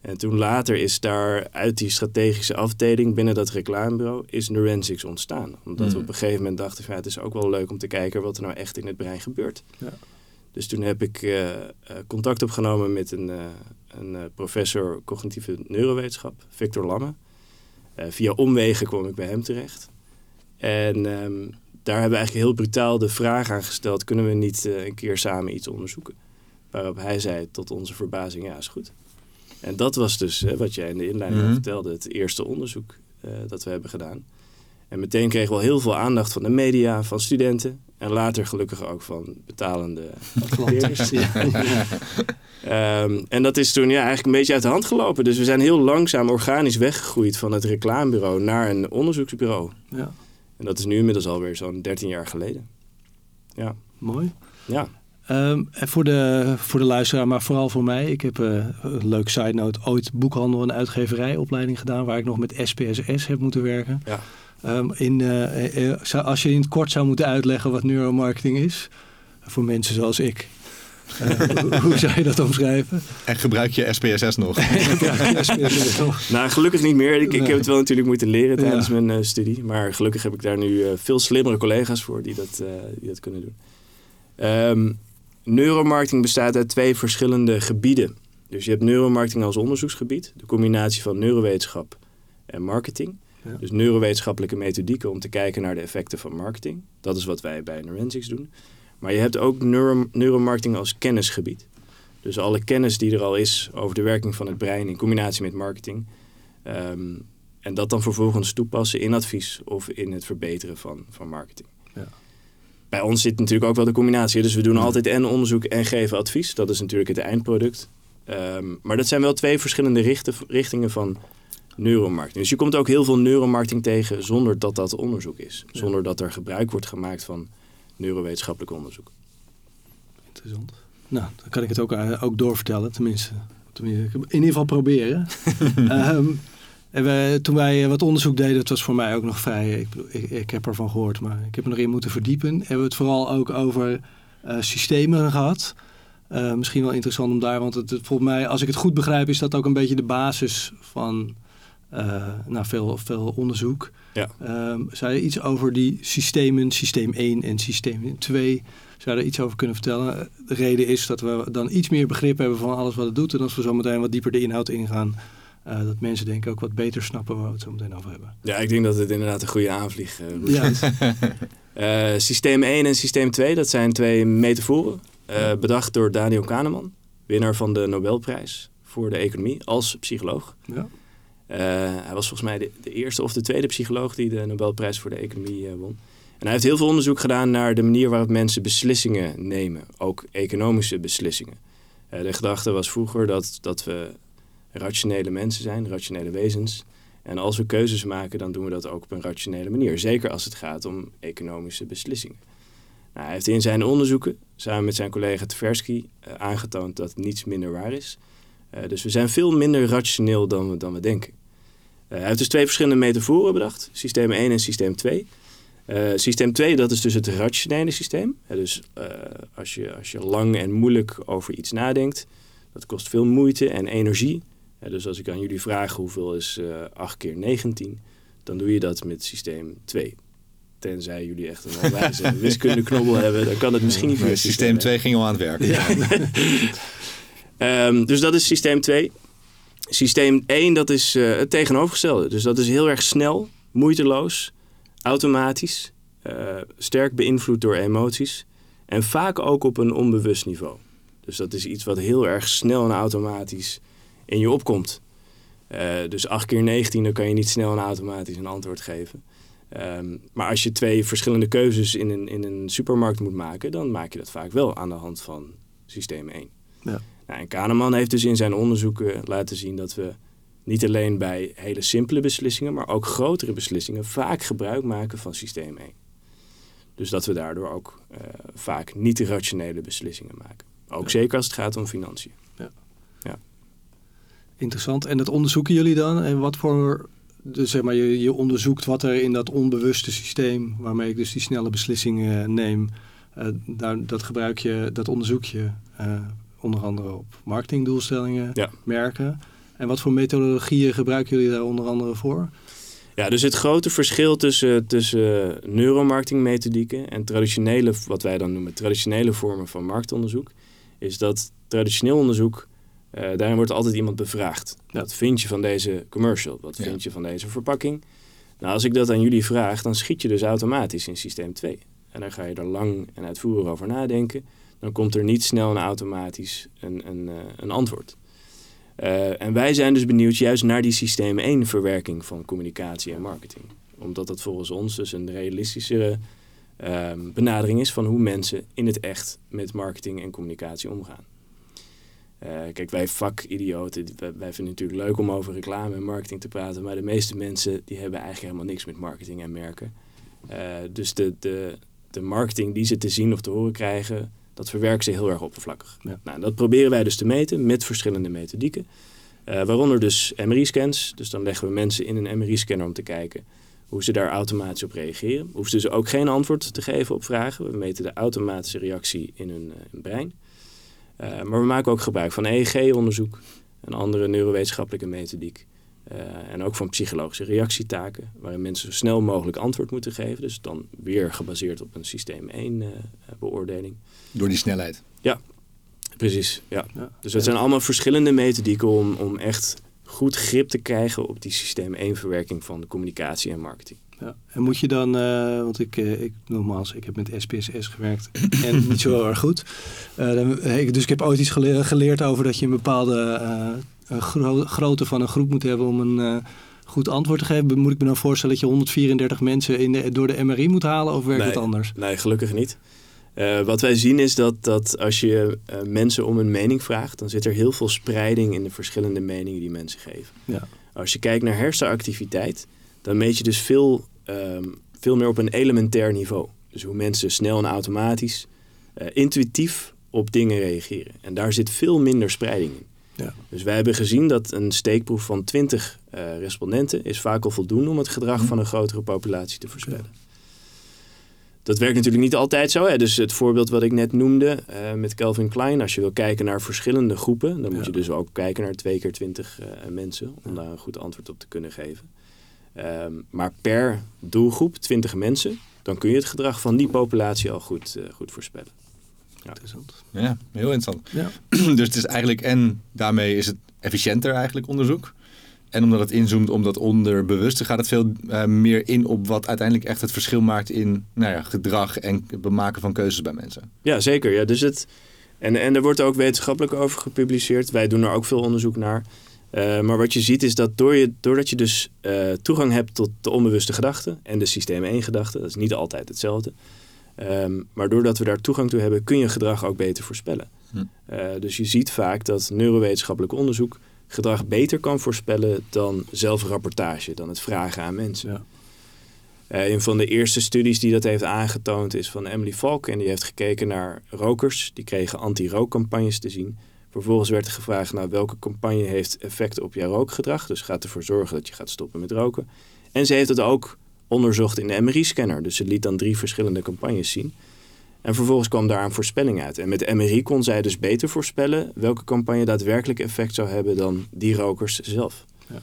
En toen later is daar uit die strategische afdeling binnen dat reclamebureau is Neurensics ontstaan. Omdat mm. we op een gegeven moment dachten van ja, het is ook wel leuk om te kijken wat er nou echt in het brein gebeurt. Ja. Dus toen heb ik uh, uh, contact opgenomen met een, uh, een professor cognitieve neurowetenschap, Victor Lamme. via omwegen kwam ik bij hem terecht. En um, daar hebben we eigenlijk heel brutaal de vraag aan gesteld, kunnen we niet een keer samen iets onderzoeken? Waarop hij zei tot onze verbazing, ja is goed. En dat was dus hè, wat jij in de inleiding mm vertelde, het eerste onderzoek uh, dat we hebben gedaan. En meteen kregen we al heel veel aandacht van de media, van studenten. En later gelukkig ook van betalende klanten. ja. um, en dat is toen ja, eigenlijk een beetje uit de hand gelopen. Dus we zijn heel langzaam organisch weggegroeid van het reclamebureau naar een onderzoeksbureau. Ja. En dat is nu inmiddels alweer zo'n 13 jaar geleden. Ja. Mooi. Ja. Um, en voor de, voor de luisteraar, maar vooral voor mij. Ik heb uh, een leuk side note. Ooit boekhandel en uitgeverijopleiding gedaan. Waar ik nog met SPSS heb moeten werken. Ja. Um, in, uh, uh, als je in het kort zou moeten uitleggen wat neuromarketing is. Voor mensen zoals ik. hoe, hoe zou je dat omschrijven? En gebruik je SPSS nog? je SPSS nog? Nou, gelukkig niet meer. Ik, ik heb het wel natuurlijk moeten leren tijdens ja. mijn studie. Maar gelukkig heb ik daar nu veel slimmere collega's voor die dat, die dat kunnen doen. Um, Neuromarketing bestaat uit twee verschillende gebieden. Dus je hebt neuromarketing als onderzoeksgebied, de combinatie van neurowetenschap en marketing. Ja. Dus neurowetenschappelijke methodieken om te kijken naar de effecten van marketing. Dat is wat wij bij Neurensics doen. Maar je hebt ook neuro neuromarketing als kennisgebied. Dus alle kennis die er al is over de werking van het brein in combinatie met marketing. Um, En dat dan vervolgens toepassen in advies of in het verbeteren van, van marketing. Ja. Bij ons zit natuurlijk ook wel de combinatie. Dus we doen altijd en onderzoek en geven advies. Dat is natuurlijk het eindproduct. Ehm, maar dat zijn wel twee verschillende richten, richtingen van neuromarketing. Dus je komt ook heel veel neuromarketing tegen zonder dat dat onderzoek is. Zonder dat er gebruik wordt gemaakt van neurowetenschappelijk onderzoek. Interessant. Nou, dan kan ik het ook, uh, ook doorvertellen, tenminste. tenminste. In ieder geval proberen. um, en we, toen wij wat onderzoek deden, dat was voor mij ook nog vrij. Ik, ik, ik, heb ervan gehoord, maar ik heb er nog in moeten verdiepen. Hebben we het vooral ook over uh, systemen gehad. Uh, misschien wel interessant om daar, want het, het, volgens mij, als ik het goed begrijp, is dat ook een beetje de basis van uh, nou, veel, veel onderzoek. Ja. Um, zou je iets over die systemen, systeem 1 en systeem 2, zou je er iets over kunnen vertellen? De reden is dat we dan iets meer begrip hebben van alles wat het doet. En als we zo meteen wat dieper de inhoud ingaan, uh, dat mensen denk ik ook wat beter snappen waar we het zo meteen over hebben. Ja, ik denk dat het inderdaad een goede aanvlieg uh, ja. is. uh, systeem 1 en systeem 2, dat zijn twee metaforen. bedacht door Daniel Kahneman, winnaar van de Nobelprijs voor de economie als psycholoog. Ja. hij was volgens mij de, de, eerste of de tweede psycholoog die de Nobelprijs voor de economie won. En hij heeft heel veel onderzoek gedaan naar de manier waarop mensen beslissingen nemen, ook economische beslissingen. de gedachte was vroeger dat, dat we rationele mensen zijn, rationele wezens. En als we keuzes maken, dan doen we dat ook op een rationele manier. Zeker als het gaat om economische beslissingen. Nou, hij heeft in zijn onderzoeken, samen met zijn collega Tversky, uh, aangetoond dat niets minder waar is. Uh, dus we zijn veel minder rationeel dan we, dan we denken. Uh, hij heeft dus twee verschillende metaforen bedacht, systeem 1 en systeem 2. systeem 2, dat is dus het rationele systeem. dus als, je, als je lang en moeilijk over iets nadenkt, dat kost veel moeite en energie. Dus als ik aan jullie vraag hoeveel is uh, 8 keer 19, dan doe je dat met systeem 2. Tenzij jullie echt een onwijze wiskundeknobbel hebben, dan kan het misschien niet meer. Systeem 2 ging al aan het werk. Ja. um, dus dat is systeem 2. Systeem 1, dat is uh, het tegenovergestelde. Dus dat is heel erg snel, moeiteloos, automatisch, uh, sterk beïnvloed door emoties. En vaak ook op een onbewust niveau. Dus dat is iets wat heel erg snel en automatisch in je opkomt. Uh, dus 8 keer 19, dan kan je niet snel en automatisch een antwoord geven. Um, maar als je twee verschillende keuzes in een, in een supermarkt moet maken, dan maak je dat vaak wel aan de hand van systeem 1. Ja. Nou, en Kahneman heeft dus in zijn onderzoeken laten zien dat we niet alleen bij hele simpele beslissingen, maar ook grotere beslissingen vaak gebruik maken van systeem 1. Dus dat we daardoor ook uh, vaak niet rationele beslissingen maken. Ook ja. zeker als het gaat om financiën. Interessant. En dat onderzoeken jullie dan? En wat voor. Dus zeg maar, je, je onderzoekt wat er in dat onbewuste systeem, waarmee ik dus die snelle beslissingen neem, uh, daar, dat gebruik je, dat onderzoek je uh, onder andere op marketingdoelstellingen, ja. merken. En wat voor methodologieën gebruiken jullie daar onder andere voor? Ja, dus het grote verschil tussen, tussen neuromarketingmethodieken en traditionele, wat wij dan noemen traditionele vormen van marktonderzoek, is dat traditioneel onderzoek, uh, daarin wordt altijd iemand bevraagd. Wat vind je van deze commercial? Wat ja. vind je van deze verpakking? Nou, als ik dat aan jullie vraag, dan schiet je dus automatisch in systeem 2. En dan ga je er lang en uitvoerig over nadenken. Dan komt er niet snel en automatisch een, een, uh, een antwoord. Uh, en wij zijn dus benieuwd juist naar die systeem 1 verwerking van communicatie en marketing. Omdat dat volgens ons dus een realistischere benadering is van hoe mensen in het echt met marketing en communicatie omgaan. Uh, kijk, wij vakidioten, wij, wij vinden het natuurlijk leuk om over reclame en marketing te praten, maar de meeste mensen die hebben eigenlijk helemaal niks met marketing en merken. Uh, dus de, de, de marketing die ze te zien of te horen krijgen, dat verwerken ze heel erg oppervlakkig. Ja. Nou, dat proberen wij dus te meten met verschillende methodieken. Uh, waaronder dus MRI-scans. Dus dan leggen we mensen in een MRI-scanner om te kijken hoe ze daar automatisch op reageren. Hoeven ze dus ook geen antwoord te geven op vragen. We meten de automatische reactie in hun, hun brein. Uh, maar we maken ook gebruik van EEG-onderzoek en andere neurowetenschappelijke methodiek. Uh, en ook van psychologische reactietaken, waarin mensen zo snel mogelijk antwoord moeten geven. Dus dan weer gebaseerd op een systeem 1 uh, beoordeling. Door die snelheid. Ja, precies. Ja. ja. Dus het zijn allemaal verschillende methodieken om, om echt goed grip te krijgen op die systeem 1 verwerking van de communicatie en marketing. Ja. En moet je dan, uh, want ik, uh, ik nogmaals, ik heb met SPSS gewerkt en niet zo heel erg goed. Uh, dan, ik, dus ik heb ooit iets geleerd, geleerd over dat je een bepaalde gro grootte van een groep moet hebben om een goed antwoord te geven? Moet ik me dan voorstellen dat je 134 mensen in de, door de MRI moet halen of werkt nee, het anders? Nee, gelukkig niet. Wat wij zien is dat, dat als je mensen om een mening vraagt, dan zit er heel veel spreiding in de verschillende meningen die mensen geven. Ja. Als je kijkt naar hersenactiviteit, dan meet je dus veel, um, veel meer op een elementair niveau. Dus hoe mensen snel en automatisch, uh, intuïtief op dingen reageren. En daar zit veel minder spreiding in. Ja. Dus wij hebben gezien dat een steekproef van 20 respondenten is vaak al voldoende om het gedrag van een grotere populatie te voorspellen. Ja. Dat werkt natuurlijk niet altijd zo. Hè? Dus het voorbeeld wat ik net noemde uh, met Calvin Klein. Als je wil kijken naar verschillende groepen, dan moet je dus ook kijken naar twee keer twintig uh, mensen. Om daar een goed antwoord op te kunnen geven. Um, maar per doelgroep, 20 mensen, dan kun je het gedrag van die populatie al goed, uh, goed voorspellen. Ja. Interessant. Ja, heel interessant. Ja. dus het is eigenlijk, en daarmee is het efficiënter eigenlijk onderzoek. En omdat het inzoomt om dat onderbewuste, gaat het veel uh, meer in op wat uiteindelijk echt het verschil maakt in nou ja, gedrag en het bemaken van keuzes bij mensen. Ja, zeker. Ja, dus het, en, en er wordt ook wetenschappelijk over gepubliceerd. Wij doen er ook veel onderzoek naar. Uh, maar wat je ziet is dat door je, doordat je dus uh, toegang hebt tot de onbewuste gedachten en de systeem 1 gedachten, dat is niet altijd hetzelfde. Um, maar doordat we daar toegang toe hebben, kun je gedrag ook beter voorspellen. Hm. dus je ziet vaak dat neurowetenschappelijk onderzoek gedrag beter kan voorspellen dan zelfrapportage, dan het vragen aan mensen. Ja. Uh, een van de eerste studies die dat heeft aangetoond is van Emily Falk. En die heeft gekeken naar rokers. Die kregen anti-rookcampagnes te zien. Vervolgens werd er gevraagd, nou, welke campagne heeft effect op jouw rookgedrag? Dus gaat ervoor zorgen dat je gaat stoppen met roken. En ze heeft het ook onderzocht in de MRI-scanner. Dus ze liet dan drie verschillende campagnes zien. En vervolgens kwam daar een voorspelling uit. En met de MRI kon zij dus beter voorspellen welke campagne daadwerkelijk effect zou hebben dan die rokers zelf. Ja.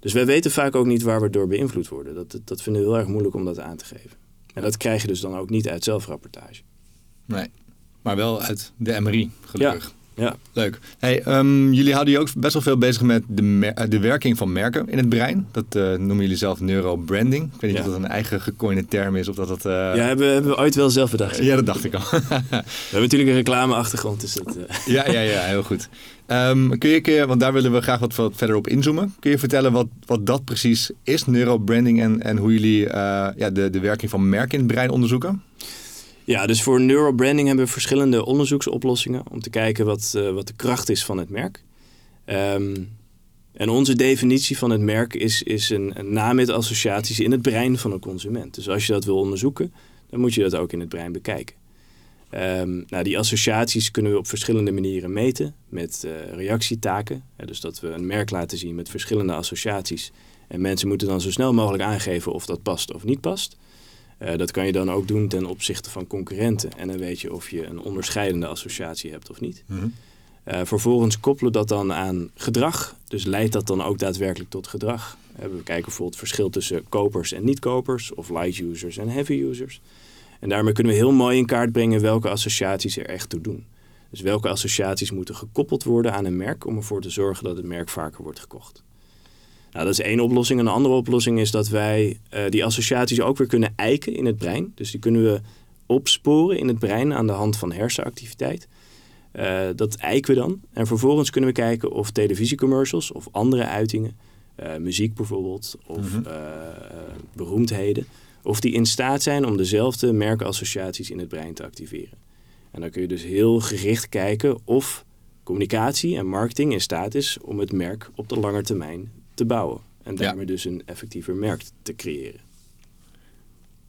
Dus wij weten vaak ook niet waar we door beïnvloed worden. Dat, dat vinden we heel erg moeilijk om dat aan te geven. En dat krijg je dus dan ook niet uit zelfrapportage. Nee, maar wel uit de MRI, gelukkig. Ja. Leuk. Hey, um, jullie houden je ook best wel veel bezig met de, de werking van merken in het brein. Dat uh, noemen jullie zelf neurobranding. Ik weet niet Ja. of dat een eigen gecoinde term is of dat dat... uh... Ja, hebben, hebben we ooit wel zelf bedacht. Ja, dat dacht ik al. We hebben natuurlijk een reclameachtergrond, dus dat... eh, ja, ja, ja, heel goed. Um, kun, je, kun je, want daar willen we graag wat, wat verder op inzoomen. Kun je vertellen wat, wat dat precies is, neurobranding, en, en hoe jullie ja, de, de werking van merken in het brein onderzoeken? Ja, dus voor neurobranding hebben we verschillende onderzoeksoplossingen om te kijken wat, uh, wat de kracht is van het merk. Um, en onze definitie van het merk is, is een, een naam met associaties in het brein van een consument. Dus als je dat wil onderzoeken, dan moet je dat ook in het brein bekijken. Um, nou, die associaties kunnen we op verschillende manieren meten met uh, reactietaken. Dus dat we een merk laten zien met verschillende associaties. En mensen moeten dan zo snel mogelijk aangeven of dat past of niet past. Uh, dat kan je dan ook doen ten opzichte van concurrenten. En dan weet je of je een onderscheidende associatie hebt of niet. Mm -hmm. uh, vervolgens koppelen dat dan aan gedrag. Dus leidt dat dan ook daadwerkelijk tot gedrag. Uh, we kijken bijvoorbeeld het verschil tussen kopers en niet-kopers. Of light users en heavy users. En daarmee kunnen we heel mooi in kaart brengen welke associaties er echt toe doen. Dus welke associaties moeten gekoppeld worden aan een merk... om ervoor te zorgen dat het merk vaker wordt gekocht. Nou, dat is één oplossing. En een andere oplossing is dat wij uh, die associaties ook weer kunnen eiken in het brein. Dus die kunnen we opsporen in het brein aan de hand van hersenactiviteit. Uh, dat eiken we dan. En vervolgens kunnen we kijken of televisiecommercials of andere uitingen, uh, muziek bijvoorbeeld, of Mhm. beroemdheden, of die in staat zijn om dezelfde merkassociaties in het brein te activeren. En dan kun je dus heel gericht kijken of communicatie en marketing in staat is om het merk op de lange termijn te bouwen. En daarmee dus een effectiever merk te creëren.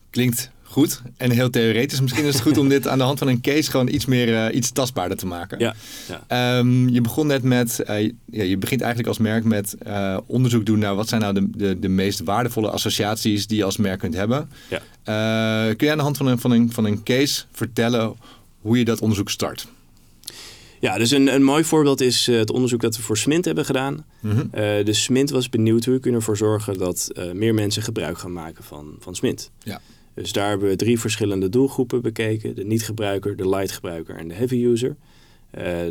Klinkt goed en heel theoretisch. Misschien is het goed om dit aan de hand van een case gewoon iets meer uh, iets tastbaarder te maken. Ja. ja. Um, je begon net met, uh, ja, je begint eigenlijk als merk met uh, onderzoek doen naar wat zijn nou de, de, de meest waardevolle associaties die je als merk kunt hebben. Ja. Kun je aan de hand van een, van, een, van een case vertellen hoe je dat onderzoek start? Ja, dus een, een mooi voorbeeld is uh, het onderzoek dat we voor Smint hebben gedaan. Mm -hmm. uh, dus Smint was benieuwd hoe we kunnen ervoor zorgen dat uh, meer mensen gebruik gaan maken van, van Smint. Ja. Dus daar hebben we drie verschillende doelgroepen bekeken. De niet-gebruiker, de light-gebruiker en de heavy user.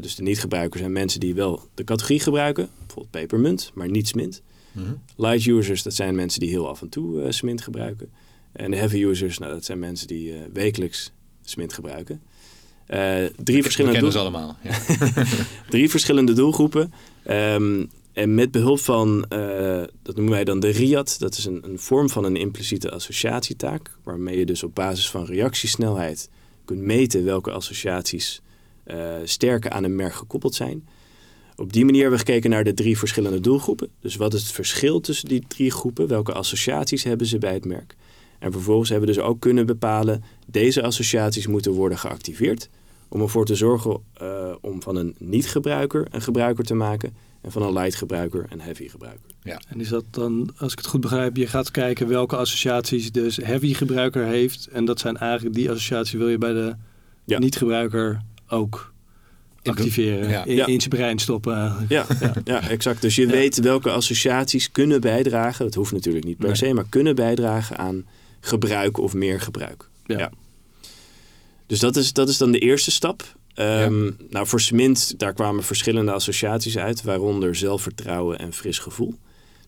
dus de niet-gebruiker zijn mensen die wel de categorie gebruiken. Bijvoorbeeld pepermunt, maar niet Smint. Mm -hmm. Light users, dat zijn mensen die heel af en toe Smint gebruiken. En de heavy users, nou, dat zijn mensen die wekelijks Smint gebruiken. Uh, drie We verschillende ze allemaal. Ja. drie verschillende doelgroepen. Um, en met behulp van, eh, dat noemen wij dan de RIAD, dat is een, een vorm van een impliciete associatietaak, waarmee je dus op basis van reactiesnelheid kunt meten welke associaties uh, sterker aan een merk gekoppeld zijn. Op die manier hebben we gekeken naar de drie verschillende doelgroepen. Dus wat is het verschil tussen die drie groepen? Welke associaties hebben ze bij het merk? En vervolgens hebben we dus ook kunnen bepalen, deze associaties moeten worden geactiveerd om ervoor te zorgen uh, om van een niet-gebruiker een gebruiker te maken en van een light gebruiker een heavy gebruiker. Ja. En is dat dan, als ik het goed begrijp, je gaat kijken welke associaties dus heavy gebruiker heeft en dat zijn eigenlijk die associaties wil je bij de ja. niet-gebruiker ook activeren, ja. in, in, zijn brein stoppen eigenlijk. Ja, ja. ja exact. Dus je weet welke associaties kunnen bijdragen, dat hoeft natuurlijk niet per se, maar kunnen bijdragen aan gebruik of meer gebruik. Ja. Dus dat is, dat is dan de eerste stap. Ehm, nou, voor Smint, daar kwamen verschillende associaties uit, waaronder zelfvertrouwen en fris gevoel.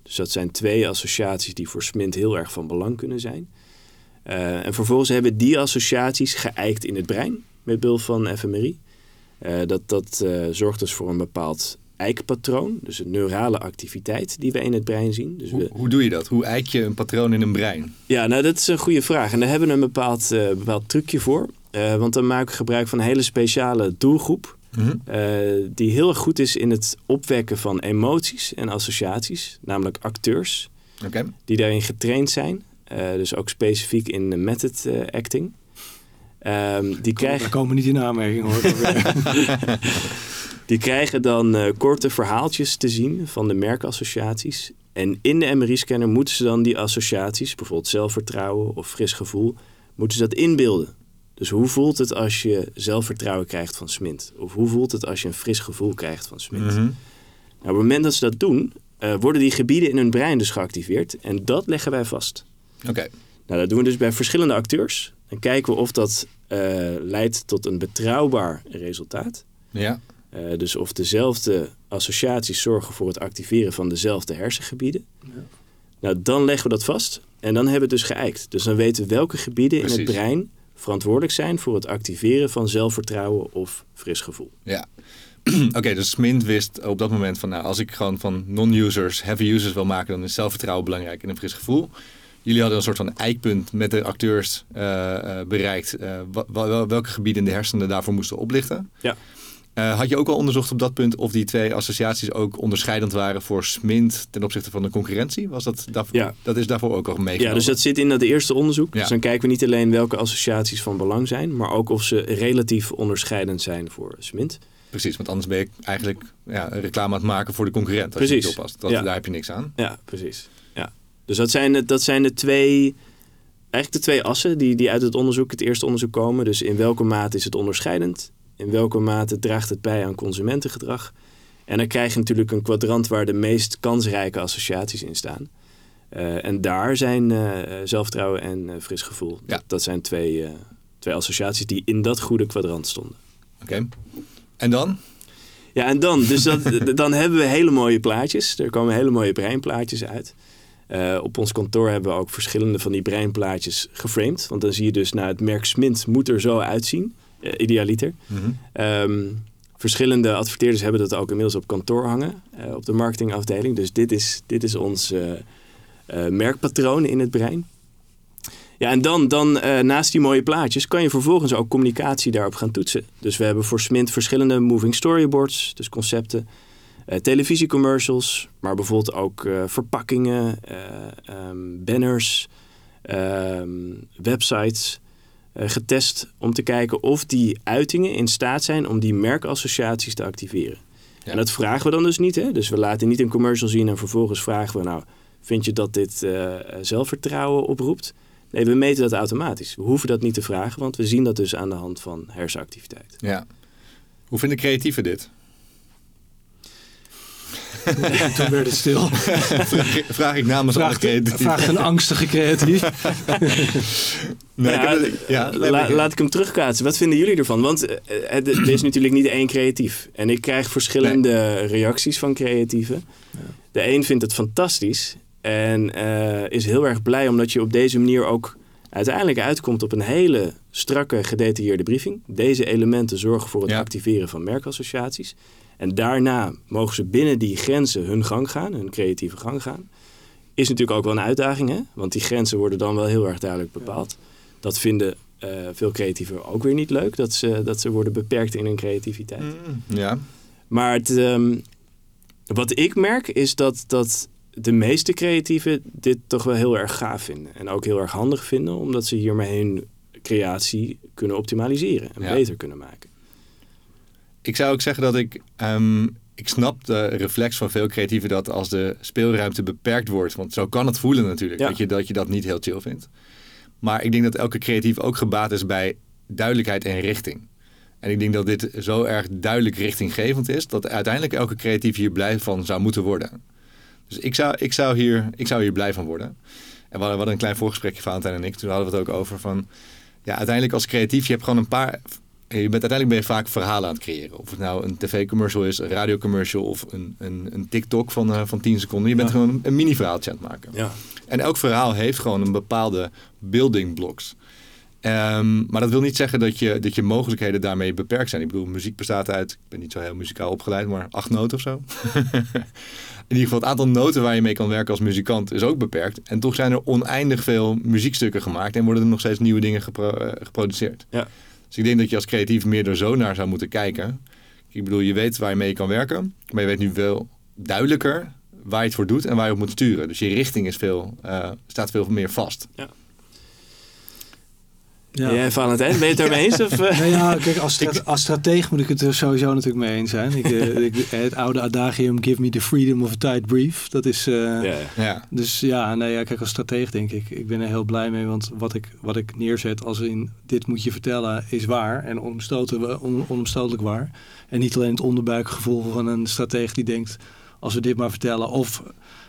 Dus dat zijn twee associaties die voor Smint heel erg van belang kunnen zijn. Uh, en vervolgens hebben die associaties geëikt in het brein met behulp van fMRI. Uh, dat dat uh, zorgt dus voor een bepaald eikpatroon, dus een neurale activiteit die we in het brein zien. Dus hoe, we... hoe, doe je dat? Hoe eik je een patroon in een brein? Ja, nou dat is een goede vraag. En daar hebben we een bepaald, bepaald trucje voor. Uh, want dan maken we gebruik van een hele speciale doelgroep. Mm -hmm. uh, die heel erg goed is in het opwekken van emoties en associaties. Namelijk acteurs. Okay. Die daarin getraind zijn. Uh, dus ook specifiek in method acting. Um, die krijgen... Daar komen niet in aanmerking hoor. die krijgen dan korte verhaaltjes te zien van de merkassociaties. En in de MRI-scanner moeten ze dan die associaties, bijvoorbeeld zelfvertrouwen of fris gevoel, moeten ze dat inbeelden. Dus hoe voelt het als je zelfvertrouwen krijgt van Smint? Of hoe voelt het als je een fris gevoel krijgt van Smint? Mhm. nou, op het moment dat ze dat doen, uh, worden die gebieden in hun brein dus geactiveerd. En dat leggen wij vast. Oké. Nou, dat doen we dus bij verschillende acteurs. Dan kijken we of dat uh, leidt tot een betrouwbaar resultaat. Ja. Uh, dus of dezelfde associaties zorgen voor het activeren van dezelfde hersengebieden. Ja. Nou, dan leggen we dat vast. En dan hebben we het dus geëikt. Dus dan weten we welke gebieden Precies. in het brein verantwoordelijk zijn voor het activeren van zelfvertrouwen of fris gevoel. Ja. Oké, okay, dus Smint wist op dat moment van, nou, als ik gewoon van non-users heavy users wil maken, dan is zelfvertrouwen belangrijk en een fris gevoel. Jullie hadden een soort van eikpunt met de acteurs uh, uh, bereikt, uh, welke gebieden in de hersenen daarvoor moesten oplichten. Ja. Uh, had je ook al onderzocht op dat punt of die twee associaties ook onderscheidend waren voor Smint ten opzichte van de concurrentie? Was dat, daarvoor, ja. dat is daarvoor ook al meegenomen? Ja, dus dat zit in dat eerste onderzoek. Ja. Dus dan kijken we niet alleen welke associaties van belang zijn, maar ook of ze relatief onderscheidend zijn voor Smint. Precies, want anders ben je eigenlijk ja, reclame aan het maken voor de concurrent als precies. je het oppast. Dat, ja. Daar heb je niks aan. Ja, precies. Ja. Dus dat zijn, de, dat zijn de twee, eigenlijk de twee assen die, die uit het onderzoek, het eerste onderzoek komen. Dus in welke mate is het onderscheidend? In welke mate draagt het bij aan consumentengedrag? En dan krijg je natuurlijk een kwadrant waar de meest kansrijke associaties in staan. Uh, en daar zijn uh, zelfvertrouwen en uh, fris gevoel. Ja. Dat, dat, zijn twee, twee associaties die in dat goede kwadrant stonden. Oké. Okay. En dan? Ja, en dan? Dus dat, dan hebben we hele mooie plaatjes. Er komen hele mooie breinplaatjes uit. op ons kantoor hebben we ook verschillende van die breinplaatjes geframed. Want dan zie je dus, nou, het merk Smint moet er zo uitzien. Uh, idealiter. Mm -hmm. um, verschillende adverteerders hebben dat ook inmiddels op kantoor hangen, uh, op de marketingafdeling. Dus dit is, dit is ons uh, merkpatroon in het brein. Ja, en dan, dan naast die mooie plaatjes kan je vervolgens ook communicatie daarop gaan toetsen. Dus we hebben voor Smint verschillende moving storyboards, dus concepten, televisiecommercials, maar bijvoorbeeld ook verpakkingen, um, banners, um, websites getest om te kijken of die uitingen in staat zijn om die merkassociaties te activeren. Ja. En dat vragen we dan dus niet. Hè? Dus we laten niet een commercial zien en vervolgens vragen we nou, vind je dat dit uh, zelfvertrouwen oproept? Nee, we meten dat automatisch. We hoeven dat niet te vragen, want we zien dat dus aan de hand van hersenactiviteit. Ja. Hoe vinden creatieven dit? Toen werd het stil. vraag, vraag ik namens vraag, vraag een angstige creatief. nee, ja, het, ja, la, laat ik hem terugkaatsen. Wat vinden jullie ervan? Want uh, het, er is natuurlijk niet één creatief. En ik krijg verschillende nee. reacties van creatieven. Ja. De een vindt het fantastisch. En uh, is heel erg blij omdat je op deze manier ook uiteindelijk uitkomt op een hele strakke gedetailleerde briefing. Deze elementen zorgen voor het Ja. activeren van merkassociaties. En daarna mogen ze binnen die grenzen hun gang gaan, hun creatieve gang gaan. Is natuurlijk ook wel een uitdaging, hè? want die grenzen worden dan wel heel erg duidelijk bepaald. Dat vinden eh, veel creatieven ook weer niet leuk, dat ze, dat ze worden beperkt in hun creativiteit. Ja. Maar het, ehm, wat ik merk is dat, dat de meeste creatieven dit toch wel heel erg gaaf vinden. En ook heel erg handig vinden, omdat ze hiermee hun creatie kunnen optimaliseren en Ja. beter kunnen maken. Ik zou ook zeggen dat ik... ehm, ik snap de reflex van veel creatieven dat als de speelruimte beperkt wordt... want zo kan het voelen natuurlijk, Ja. dat, je, dat je dat niet heel chill vindt. Maar ik denk dat elke creatief ook gebaat is bij duidelijkheid en richting. En ik denk dat dit zo erg duidelijk richtinggevend is... dat uiteindelijk elke creatief hier blij van zou moeten worden. Dus ik zou, ik zou, hier, ik zou hier blij van worden. En we hadden, we hadden een klein voorgesprekje, Valentijn en ik. Toen hadden we het ook over van... Ja, uiteindelijk als creatief, je hebt gewoon een paar... Je bent, uiteindelijk ben je vaak verhalen aan het creëren. Of het nou een tv-commercial is, een radiocommercial of een, een, een TikTok van, eh, van 10 seconden. Je bent Ja. gewoon een, mini-verhaaltje aan het maken. Ja, En elk verhaal heeft gewoon een bepaalde building blocks. Ehm, maar dat wil niet zeggen dat je, dat je mogelijkheden daarmee beperkt zijn. Ik bedoel, muziek bestaat uit, ik ben niet zo heel muzikaal opgeleid, maar acht noten of zo. In ieder geval het aantal noten waar je mee kan werken als muzikant is ook beperkt. En toch zijn er oneindig veel muziekstukken gemaakt en worden er nog steeds nieuwe dingen gepro- eh, geproduceerd. Ja. Dus ik denk dat je als creatief meer er zo naar zou moeten kijken. Ik bedoel, je weet waar je mee kan werken, maar je weet nu wel duidelijker waar je het voor doet en waar je op moet sturen. Dus je richting is veel, eh, staat veel meer vast. Ja. Jij, Valentijn, ben je het daarmee eens? Of, eh? Nou ja, kijk, als, stra- als stratege moet ik het er sowieso natuurlijk mee eens zijn. Ik, eh, ik, het oude adagium, give me the freedom of a tight brief. Dat is... eh, Ja, ja. Ja, Dus ja, nee, ja, kijk, als stratege denk ik, ik ben er heel blij mee. Want wat ik, wat ik neerzet als in dit moet je vertellen is waar. En on- onomstotelijk waar. En niet alleen het onderbuikgevoel van een stratege die denkt, als we dit maar vertellen. Of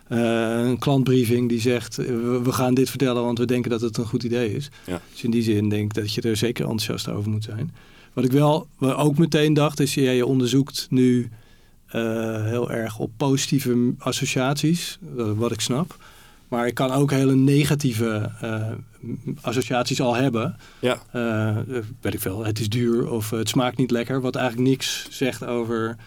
eh, een klantbriefing die zegt, eh, we, we gaan dit vertellen want we denken dat het een goed idee is. Ja. Dus in die zin denk ik dat je er zeker enthousiast over moet zijn. Wat ik wel wat ook meteen dacht is, ja, je onderzoekt nu eh, heel erg op positieve associaties, wat ik snap. Maar ik kan ook hele negatieve associaties al hebben. Ja. Weet ik veel, het is duur of het smaakt niet lekker, wat eigenlijk niks zegt over.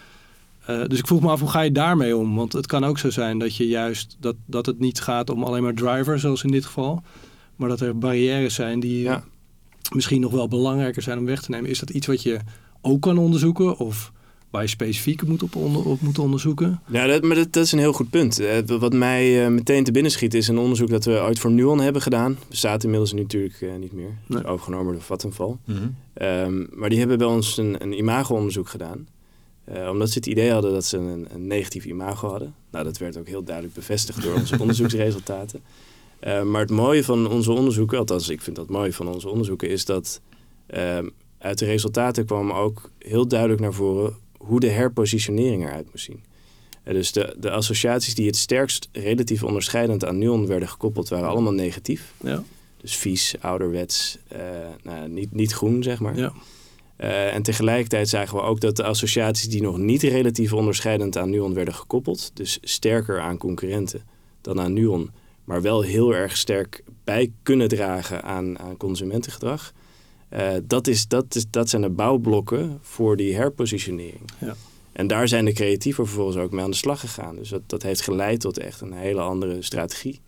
Eh, dus ik vroeg me af, hoe ga je daarmee om? Want het kan ook zo zijn dat je juist dat, dat het niet gaat om alleen maar driver, zoals in dit geval. Maar dat er barrières zijn die Ja. misschien nog wel belangrijker zijn om weg te nemen. Is dat iets wat je ook kan onderzoeken? Of waar je specifiek moet op, onder, op moet onderzoeken? Ja, dat, maar dat, dat is een heel goed punt. Eh, wat mij eh, meteen te binnen schiet is een onderzoek dat we ooit voor Nuon hebben gedaan. Bestaat inmiddels natuurlijk eh, niet meer. Nee. Is overgenomen door Vattenfall. Ehm, maar die hebben bij ons een, een imago-onderzoek gedaan. Eh, omdat ze het idee hadden dat ze een, een negatief imago hadden. Nou, dat werd ook heel duidelijk bevestigd door onze onderzoeksresultaten. Eh, maar het mooie van onze onderzoeken, althans ik vind dat mooi van onze onderzoeken, is dat ehm, uit de resultaten kwam ook heel duidelijk naar voren hoe de herpositionering eruit moest zien. Eh, dus de, de associaties die het sterkst relatief onderscheidend aan Nuon werden gekoppeld, waren allemaal negatief. Ja. Dus vies, ouderwets, nou, niet, niet groen, zeg maar. Ja. Eh, en tegelijkertijd zagen we ook dat de associaties die nog niet relatief onderscheidend aan Nuon werden gekoppeld, dus sterker aan concurrenten dan aan Nuon, maar wel heel erg sterk bij kunnen dragen aan, aan consumentengedrag. eh, dat, is, dat, is, dat zijn de bouwblokken voor die herpositionering. Ja. En daar zijn de creatieven vervolgens ook mee aan de slag gegaan. Dus dat, dat heeft geleid tot echt een hele andere strategie,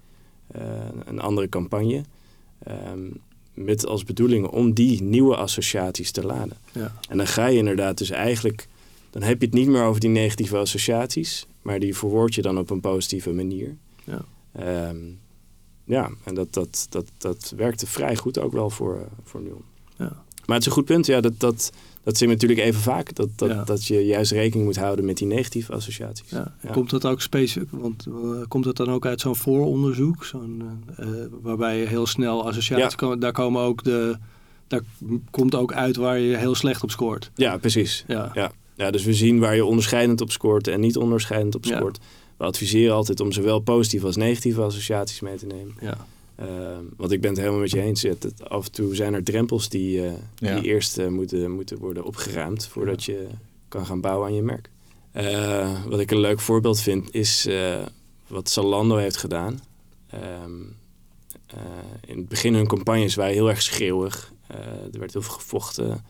eh, een andere campagne. Ehm, met als bedoeling om die nieuwe associaties te laden. Ja. En dan ga je inderdaad dus eigenlijk... Dan heb je het niet meer over die negatieve associaties... maar die verwoord je dan op een positieve manier. Ja. Ehm, ja, en dat, dat, dat, dat werkte vrij goed ook wel voor, eh, voor Nuon. Ja. Maar het is een goed punt. Ja, dat, dat, dat zien we natuurlijk even vaak. Dat, dat, Ja. dat je juist rekening moet houden met die negatieve associaties. Ja. Ja. Komt dat ook specifiek, want eh, komt dat dan ook uit zo'n vooronderzoek, zo'n, eh, eh, waarbij je heel snel associaties kan, daar komen ook de, daar komt ook uit waar je heel slecht op scoort. Ja, precies. Ja. Ja. ja, dus we zien waar je onderscheidend op scoort en niet onderscheidend op scoort. We adviseren altijd om zowel positieve als negatieve associaties mee te nemen. Ja. Ehm, want ik ben het helemaal met je eens. Het, af en toe zijn er drempels die, eh, Ja. die eerst eh, moeten, moeten worden opgeruimd voordat je kan gaan bouwen aan je merk. Eh, wat ik een leuk voorbeeld vind is wat Zalando heeft gedaan. Ehm, eh, in het begin hun campagnes waren heel erg schreeuwig. er werd heel veel gevochten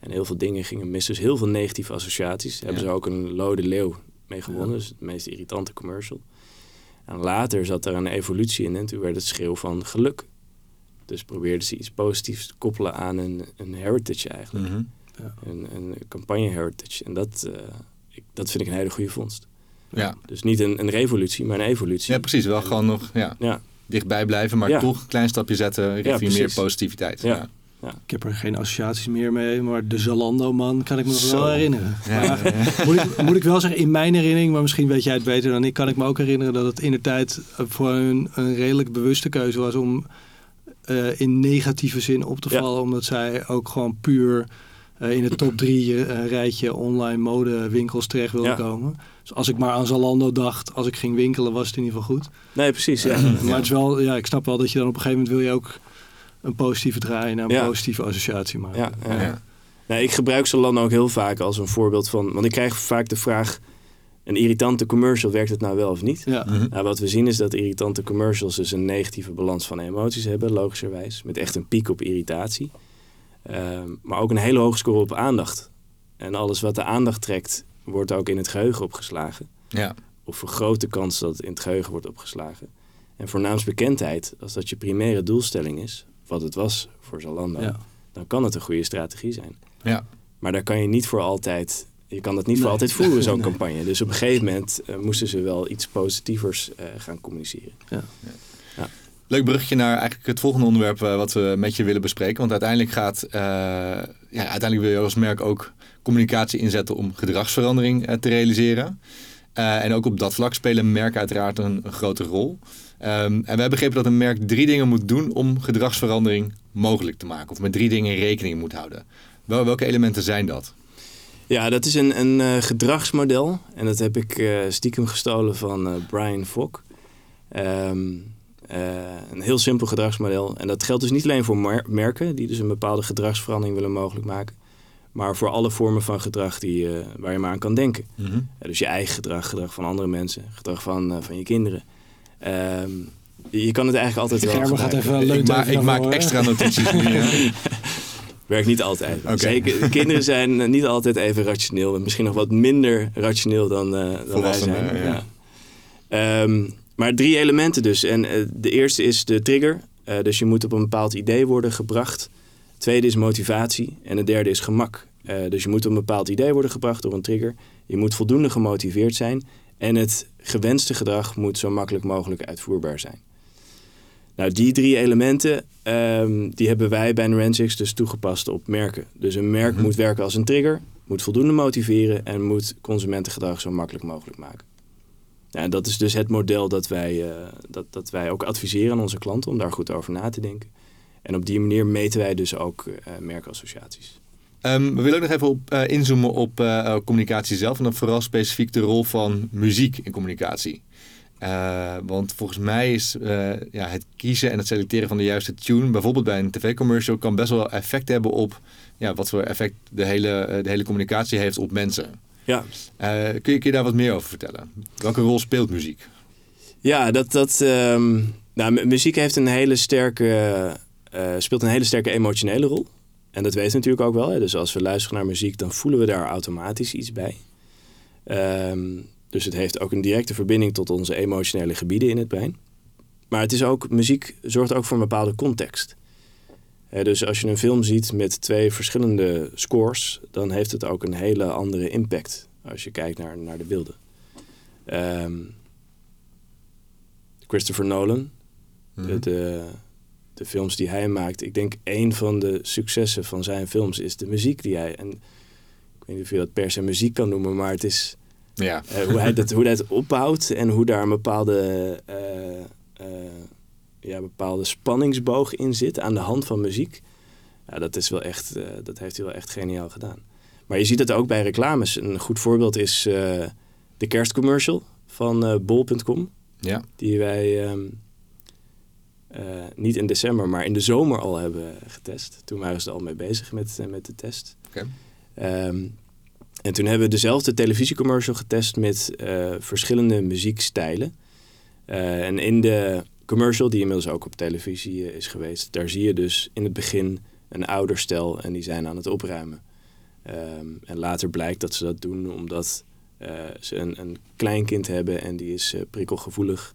en heel veel dingen gingen mis. Dus heel veel negatieve associaties. Hebben ze ook een Lode Leeuw mee gewonnen. Dus het meest irritante commercial. En later zat er een evolutie in en toen werd het schreeuw van geluk. Dus probeerden ze iets positiefs te koppelen aan een, een heritage eigenlijk. Mhm. Ja. Een, een campagne heritage. En dat, eh, ik, dat vind ik een hele goede vondst. Ja. Dus niet een, een revolutie, maar een evolutie. ja, precies. Wel gewoon nog ja, Ja, dichtbij blijven, maar Ja. toch een klein stapje zetten richting meer positiviteit. Ja. Ik heb er geen associaties meer mee, maar de Zalando-man kan ik me nog Zo. wel herinneren. Ja, ja, ja. moet, ik, moet ik wel zeggen, in mijn herinnering, maar misschien weet jij het beter dan ik, kan ik me ook herinneren dat het in de tijd voor een, een redelijk bewuste keuze was om eh, in negatieve zin op te Ja. vallen. Omdat zij ook gewoon puur eh, in het top drie eh, rijtje online modewinkels terecht wilden Ja. komen. Dus als ik maar aan Zalando dacht, als ik ging winkelen, was het in ieder geval goed. nee, precies. Ja. Maar het is wel, ja, ik snap wel dat je dan op een gegeven moment wil je ook een positieve draai naar een Ja. positieve associatie maken. Ja, ja. Ja. Nee, ik gebruik Zalando ook heel vaak als een voorbeeld van... Want ik krijg vaak de vraag... Een irritante commercial, werkt het nou wel of niet? Ja. Mhm. Nou, wat we zien is dat irritante commercials dus een negatieve balans van emoties hebben, logischerwijs. Met echt een piek op irritatie. Ehm, maar ook een hele hoge score op aandacht. En alles wat de aandacht trekt, wordt ook in het geheugen opgeslagen. Ja. Of vergroot de kans dat het in het geheugen wordt opgeslagen. En voor naamsbekendheid, als dat je primaire doelstelling is, wat het was voor Zalando, Ja. dan kan het een goede strategie zijn. Ja. Maar daar kan je niet voor altijd, je kan dat niet voor altijd voeren, zo'n Nee. campagne. Dus op een gegeven moment eh, moesten ze wel iets positievers eh, gaan communiceren. Leuk bruggetje naar eigenlijk het volgende onderwerp eh, wat we met je willen bespreken. Want uiteindelijk gaat, eh, ja, uiteindelijk wil je als merk ook communicatie inzetten om gedragsverandering te realiseren. Eh, en ook op dat vlak spelen merken uiteraard een, grote rol. Ehm, en hebben begrepen dat een merk drie dingen moet doen om gedragsverandering mogelijk te maken. Of met drie dingen rekening moet houden. Wel, welke elementen zijn dat? Ja, dat is een, een eh, gedragsmodel. En dat heb ik eh, stiekem gestolen van Brian Fogg. Ehm, eh, een heel simpel gedragsmodel. En dat geldt dus niet alleen voor mer- merken, die dus een bepaalde gedragsverandering willen mogelijk maken. Maar voor alle vormen van gedrag die, eh, waar je maar aan kan denken. Mhm. Ja, dus je eigen gedrag, gedrag van andere mensen, gedrag van, eh, van je kinderen. Ehm, je kan het eigenlijk altijd wel Gerben gaat even leuk Ik, ma- ik maak extra notities nu. hè. Werkt niet altijd. Zeker, kinderen zijn niet altijd even rationeel. Misschien nog wat minder rationeel dan, eh dan wij Volwassenen, zijn. ja. Ehm, maar drie elementen dus. En de eerste is de trigger. Eh, dus je moet op een bepaald idee worden gebracht. Tweede is motivatie. En het derde is gemak. Eh, dus je moet op een bepaald idee worden gebracht door een trigger. Je moet voldoende gemotiveerd zijn. En het gewenste gedrag moet zo makkelijk mogelijk uitvoerbaar zijn. Nou, die drie elementen, ehm, die hebben wij bij Neurensix dus toegepast op merken. Dus een merk Mhm. moet werken als een trigger, moet voldoende motiveren en moet consumentengedrag zo makkelijk mogelijk maken. En dat is dus het model dat wij, eh, dat, dat wij ook adviseren aan onze klanten om daar goed over na te denken. En op die manier meten wij dus ook eh, merkassociaties. Ehm, we willen ook nog even op, eh, inzoomen op eh, communicatie zelf. En dan vooral specifiek de rol van muziek in communicatie. Want volgens mij is ja, het kiezen en het selecteren van de juiste tune, bijvoorbeeld bij een tv-commercial, kan best wel effect hebben op ja, wat voor effect de hele, de hele communicatie heeft op mensen. Ja, kun, je, kun je daar wat meer over vertellen? Welke rol speelt muziek? Ja, dat, dat, ehm, nou, mu- muziek heeft een hele sterke, speelt een hele sterke emotionele rol. En dat weten we natuurlijk ook wel. Hè. Dus als we luisteren naar muziek, dan voelen we daar automatisch iets bij. Ehm, dus het heeft ook een directe verbinding tot onze emotionele gebieden in het brein. Maar het is ook, muziek zorgt ook voor een bepaalde context. Hè, dus als je een film ziet met twee verschillende scores, dan heeft het ook een hele andere impact als je kijkt naar, naar de beelden. Ehm, Christopher Nolan, Mhm. de, de, de films die hij maakt. Ik denk een van de successen van zijn films is de muziek die hij... En ik weet niet of je dat per se muziek kan noemen, maar het is Ja. eh, hoe, hij dat, hoe hij het opbouwt en hoe daar een bepaalde, eh, eh, ja, bepaalde spanningsboog in zit aan de hand van muziek. Ja, dat, is wel echt, dat heeft hij wel echt geniaal gedaan. Maar je ziet het ook bij reclames. Een goed voorbeeld is de kerstcommercial van bol.com. ja. Die wij ehm, eh, niet in december, maar in de zomer al hebben getest. Toen waren ze er al mee bezig met, eh, met de test. Oké. Ehm, en toen hebben we dezelfde televisiecommercial getest met eh, verschillende muziekstijlen. En in de commercial, die inmiddels ook op televisie is geweest, daar zie je dus in het begin een ouder stel en die zijn aan het opruimen. Ehm, en later blijkt dat ze dat doen omdat ze een, een kleinkind hebben en die is prikkelgevoelig,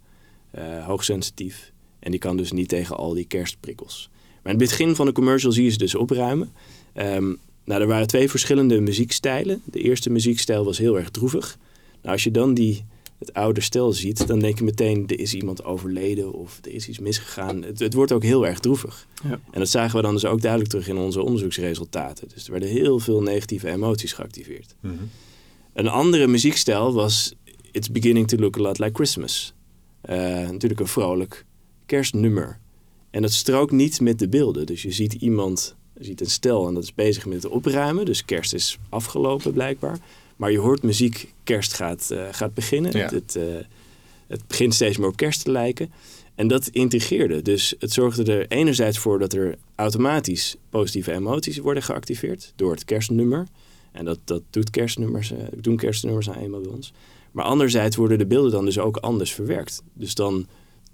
hoogsensitief. En die kan dus niet tegen al die kerstprikkels. Maar in het begin van de commercial zie je ze dus opruimen. Um, nou, er waren twee verschillende muziekstijlen. De eerste muziekstijl was heel erg droevig. Nou, als je dan die, het oude stel ziet, dan denk je meteen, er is iemand overleden of er is iets misgegaan. Het, het wordt ook heel erg droevig. Ja. En dat zagen we dan dus ook duidelijk terug in onze onderzoeksresultaten. Dus er werden heel veel negatieve emoties geactiveerd. Mm -hmm. Een andere muziekstijl was It's Beginning to Look a Lot Like Christmas. Uh, natuurlijk een vrolijk kerstnummer. En dat strookt niet met de beelden. Dus je ziet iemand, je ziet een stel en dat is bezig met het opruimen. Dus kerst is afgelopen blijkbaar. Maar je hoort muziek, kerst gaat, uh, gaat beginnen. Ja. Het, het, uh, het begint steeds meer op kerst te lijken. En dat integreerde. Dus het zorgde er enerzijds voor dat er automatisch positieve emoties worden geactiveerd door het kerstnummer. En dat, dat doet kerstnummers, uh, doen kerstnummers nou eenmaal bij ons. Maar anderzijds worden de beelden dan dus ook anders verwerkt. Dus dan,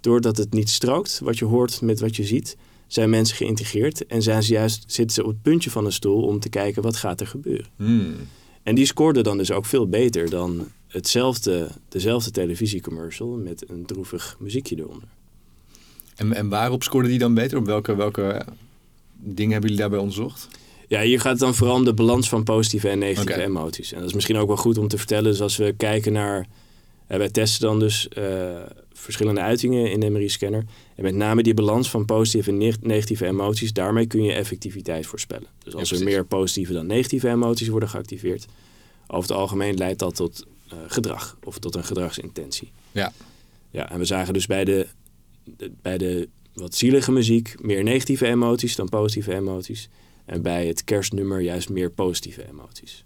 doordat het niet strookt, wat je hoort met wat je ziet, zijn mensen geïntegreerd. En zijn ze juist, zitten ze op het puntje van een stoel om te kijken wat gaat er gebeuren. Hmm. En die scoorde dan dus ook veel beter dan hetzelfde, dezelfde televisiecommercial met een droevig muziekje eronder. En, en waarop scoorde die dan beter? Op welke, welke dingen hebben jullie daarbij onderzocht? Ja, hier gaat het dan vooral om de balans van positieve en negatieve emoties. En dat is misschien ook wel goed om te vertellen. Dus als we kijken naar... eh, wij testen dan dus eh, verschillende uitingen in de MRI-scanner. En met name die balans van positieve en neg- negatieve emoties... daarmee kun je effectiviteit voorspellen. Dus als Ja, er meer positieve dan negatieve emoties worden geactiveerd... over het algemeen leidt dat tot eh, gedrag of tot een gedragsintentie. Ja. Ja, en we zagen dus bij de, de- bij de wat zielige muziek meer negatieve emoties dan positieve emoties. En bij het kerstnummer juist meer positieve emoties.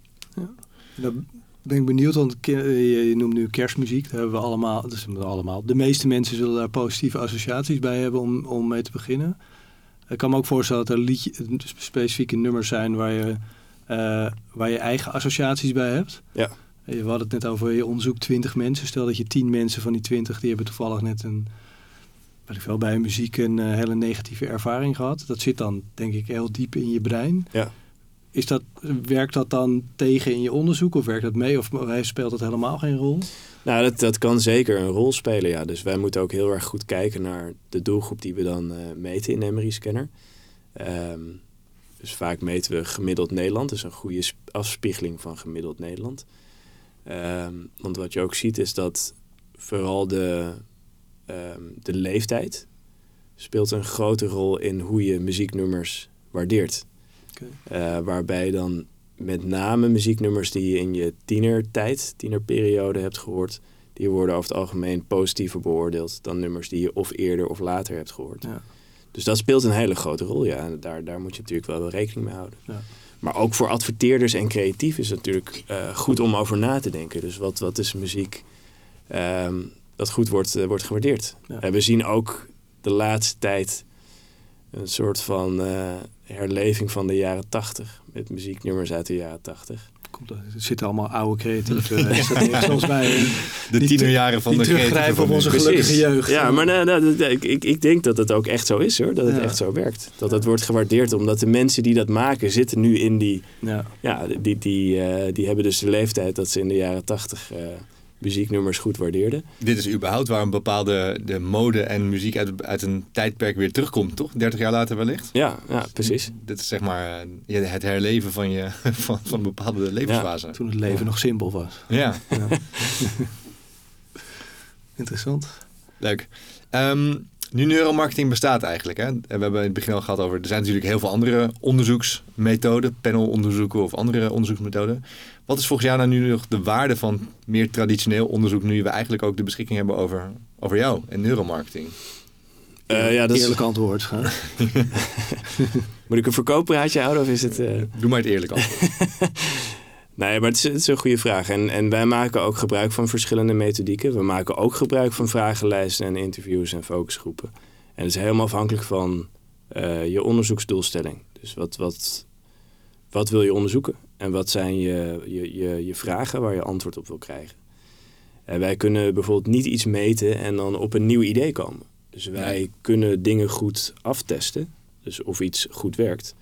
Dan ben ik benieuwd, want ke- je noemt nu kerstmuziek. Daar hebben we allemaal, dus allemaal. De meeste mensen zullen daar positieve associaties bij hebben om, om mee te beginnen. Ik kan me ook voorstellen dat er liedje, specifieke nummers zijn waar je, eh, waar je eigen associaties bij hebt. Ja. We hadden het net over, je onderzoekt 20 mensen. Stel dat je 10 mensen van die 20, die hebben toevallig net een, weet ik veel, bij muziek een eh, hele negatieve ervaring gehad. Dat zit dan, denk ik, heel diep in je brein. Ja. Is dat, werkt dat dan tegen in je onderzoek of werkt dat mee of speelt dat helemaal geen rol? Nou, dat, dat kan zeker een rol spelen, ja. Dus wij moeten ook heel erg goed kijken naar de doelgroep die we dan eh, meten in de MRI-scanner. Ehm, dus vaak meten we gemiddeld Nederland. Dus een goede sp- afspiegeling van gemiddeld Nederland. Ehm, want wat je ook ziet is dat vooral de, ehm, de leeftijd speelt een grote rol in hoe je muzieknummers waardeert. Eh, waarbij dan met name muzieknummers die je in je tienertijd, tienerperiode hebt gehoord, die worden over het algemeen positiever beoordeeld dan nummers die je of eerder of later hebt gehoord. Ja. Dus dat speelt een hele grote rol, ja. En daar, daar moet je natuurlijk wel wel rekening mee houden. Ja. Maar ook voor adverteerders en creatief is het natuurlijk eh, goed om over na te denken. Dus wat, wat is muziek ehm, dat goed wordt, eh, wordt gewaardeerd? Ja. En we zien ook de laatste tijd een soort van eh, herleving van de jaren tachtig. Met muzieknummers uit de jaren tachtig. Komt, er zitten allemaal oude creatieve uh, zoals wij. eh, De tienerjaren van die de creatieve teruggrijpen op onze gelukkige jeugd. Ja, maar nou, nou, ik, ik, ik denk dat het ook echt zo is hoor. Dat het Ja. echt zo werkt. Dat het wordt gewaardeerd omdat de mensen die dat maken zitten nu in die... Ja. Ja, die, die, eh, die hebben dus de leeftijd dat ze in de jaren tachtig eh, muzieknummers goed waardeerden. Dit is überhaupt waar een bepaalde de mode en muziek uit, uit een tijdperk weer terugkomt, toch? 30 jaar later wellicht? Ja, ja precies. Dit is zeg maar eh, het herleven van, je, van, van een bepaalde levensfase. Toen het leven Ja. nog simpel was. Ja, Ja. Interessant. leuk. Ehm, nu neuromarketing bestaat eigenlijk. Hè? En We hebben in het begin al gehad over... Er zijn natuurlijk heel veel andere onderzoeksmethoden. Panelonderzoeken of andere onderzoeksmethoden. Wat is volgens jou nou nu nog de waarde van meer traditioneel onderzoek... nu we eigenlijk ook de beschikking hebben over, over jou en neuromarketing? Eh, ja, dat is- Eerlijk antwoord. hè? moet ik een verkooppraatje houden of is het... eh, Doe maar het eerlijk antwoord. Nee, maar het is, het is een goede vraag. En, en wij maken ook gebruik van verschillende methodieken. We maken ook gebruik van vragenlijsten en interviews en focusgroepen. En het is helemaal afhankelijk van eh, je onderzoeksdoelstelling. Dus wat, wat, wat wil je onderzoeken? En wat zijn je, je, je, je vragen waar je antwoord op wil krijgen? En wij kunnen bijvoorbeeld niet iets meten en dan op een nieuw idee komen. Dus wij kunnen dingen goed aftesten. Dus of iets goed werkt.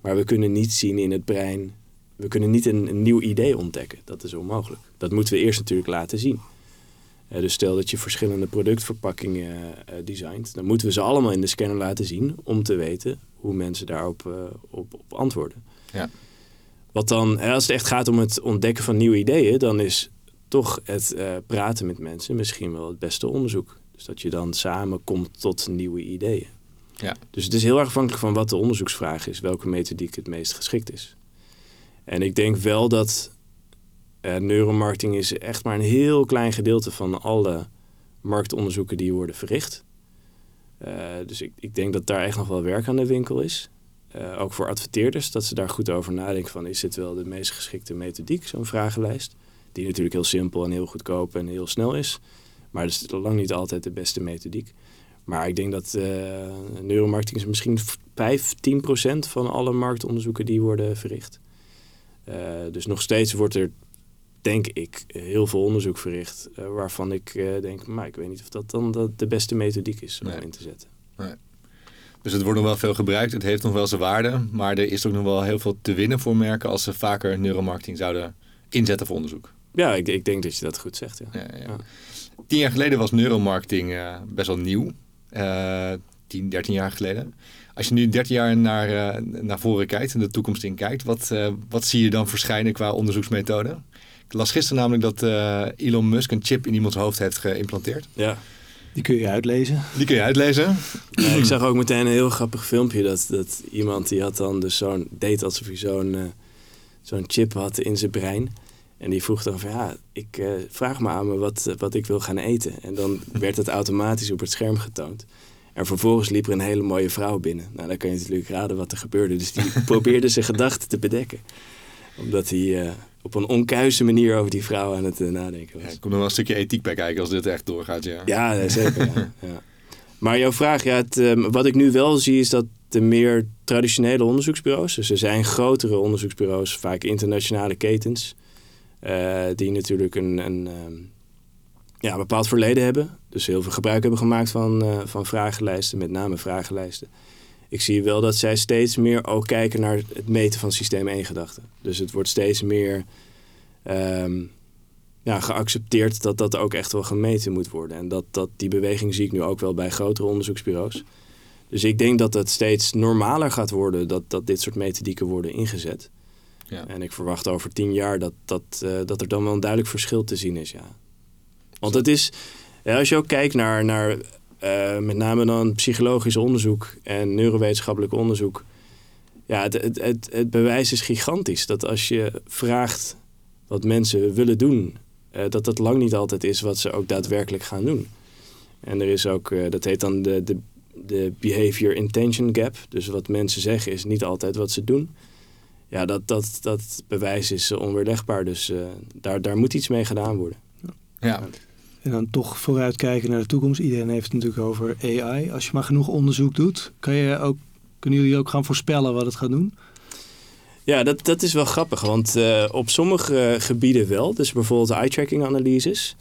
Maar we kunnen niet zien in het brein. We kunnen niet een, een nieuw idee ontdekken. Dat is onmogelijk. Dat moeten we eerst natuurlijk laten zien. Eh, dus stel dat je verschillende productverpakkingen uh, designt, dan moeten we ze allemaal in de scanner laten zien om te weten hoe mensen daarop uh, op, op, antwoorden. Ja. Wat dan, als het echt gaat om het ontdekken van nieuwe ideeën, dan is toch het praten met mensen misschien wel het beste onderzoek. Dus dat je dan samen komt tot nieuwe ideeën. Ja. Dus het is heel erg afhankelijk van wat de onderzoeksvraag is, welke methodiek het meest geschikt is. En ik denk wel dat uh, neuromarketing is echt maar een heel klein gedeelte van alle marktonderzoeken die worden verricht. Uh, dus ik, ik, denk dat daar echt nog wel werk aan de winkel is. Uh, ook voor adverteerders, dat ze daar goed over nadenken van is dit wel de meest geschikte methodiek, zo'n vragenlijst. Die natuurlijk heel simpel en heel goedkoop en heel snel is. Maar dat is lang niet altijd de beste methodiek. Maar ik denk dat neuromarketing is misschien 5, 10 procent van alle marktonderzoeken die worden verricht. dus nog steeds wordt er denk ik, heel veel onderzoek verricht. Uh, waarvan ik denk, maar ik weet niet of dat dan de, de beste methodiek is om Nee. in te zetten. Nee. Dus het wordt nog wel veel gebruikt. Het heeft nog wel zijn waarde. Maar er is ook nog wel heel veel te winnen voor merken als ze vaker neuromarketing zouden inzetten voor onderzoek. Ja, ik, ik denk dat je dat goed zegt. Ja. Ja, ja. Tien jaar geleden was neuromarketing eh, best wel nieuw. Eh 10, 13 jaar geleden. Als je nu 13 jaar naar, eh, naar voren kijkt en de toekomst in kijkt, wat, eh, wat zie je dan verschijnen qua onderzoeksmethode? Ik las gisteren namelijk dat Elon Musk een chip in iemands hoofd heeft geïmplanteerd. Ja. Die kun je uitlezen. Die kun je uitlezen. Ja, ik zag ook meteen een heel grappig filmpje dat, dat iemand die had dan dus zo'n deed alsof hij zo'n eh, zo'n chip had in zijn brein. En die vroeg dan van ja, ik eh, vraag me aan me wat, wat ik wil gaan eten. En dan werd het automatisch op het scherm getoond. En vervolgens liep er een hele mooie vrouw binnen. Nou, dan kan je natuurlijk raden wat er gebeurde. Dus die probeerde zijn gedachten te bedekken. Omdat hij eh, op een onkuise manier over die vrouw aan het eh, nadenken Ja, was. ik kom nog wel een stukje ethiek bij kijken als dit echt doorgaat. Ja. Ja, zeker. ja. Ja. Maar jouw vraag, ja, het, ehm, wat ik nu wel zie is dat de meer traditionele onderzoeksbureaus, dus er zijn grotere onderzoeksbureaus, vaak internationale ketens, eh, die natuurlijk een, een, ehm, ja, een bepaald verleden hebben. Dus heel veel gebruik hebben gemaakt van, eh, van vragenlijsten, met name vragenlijsten. Ik zie wel dat zij steeds meer ook kijken naar het meten van systeem 1 gedachten. Dus het wordt steeds meer ehm, ja, geaccepteerd dat dat ook echt wel gemeten moet worden. En dat, dat, die beweging zie ik nu ook wel bij grotere onderzoeksbureaus. Dus ik denk dat het steeds normaler gaat worden dat, dat dit soort methodieken worden ingezet. Ja. En ik verwacht over tien jaar dat, dat, eh, dat er dan wel een duidelijk verschil te zien is. Ja. Want het is, ja, als je ook kijkt naar, naar eh, met name dan psychologisch onderzoek en neurowetenschappelijk onderzoek. Ja, het, het, het, het bewijs is gigantisch. Dat als je vraagt wat mensen willen doen, eh, dat dat lang niet altijd is wat ze ook daadwerkelijk gaan doen. En er is ook, eh, dat heet dan de, de, de behavior intention gap. Dus wat mensen zeggen is niet altijd wat ze doen. Ja, dat, dat, dat bewijs is onweerlegbaar. Dus eh, daar, daar moet iets mee gedaan worden. Ja. En dan toch vooruitkijken naar de toekomst. Iedereen heeft het natuurlijk over AI. Als je maar genoeg onderzoek doet, kan je ook, kunnen jullie ook gaan voorspellen wat het gaat doen? Ja, dat, dat is wel grappig, want eh, op sommige gebieden wel. Dus bijvoorbeeld eye-tracking analyses.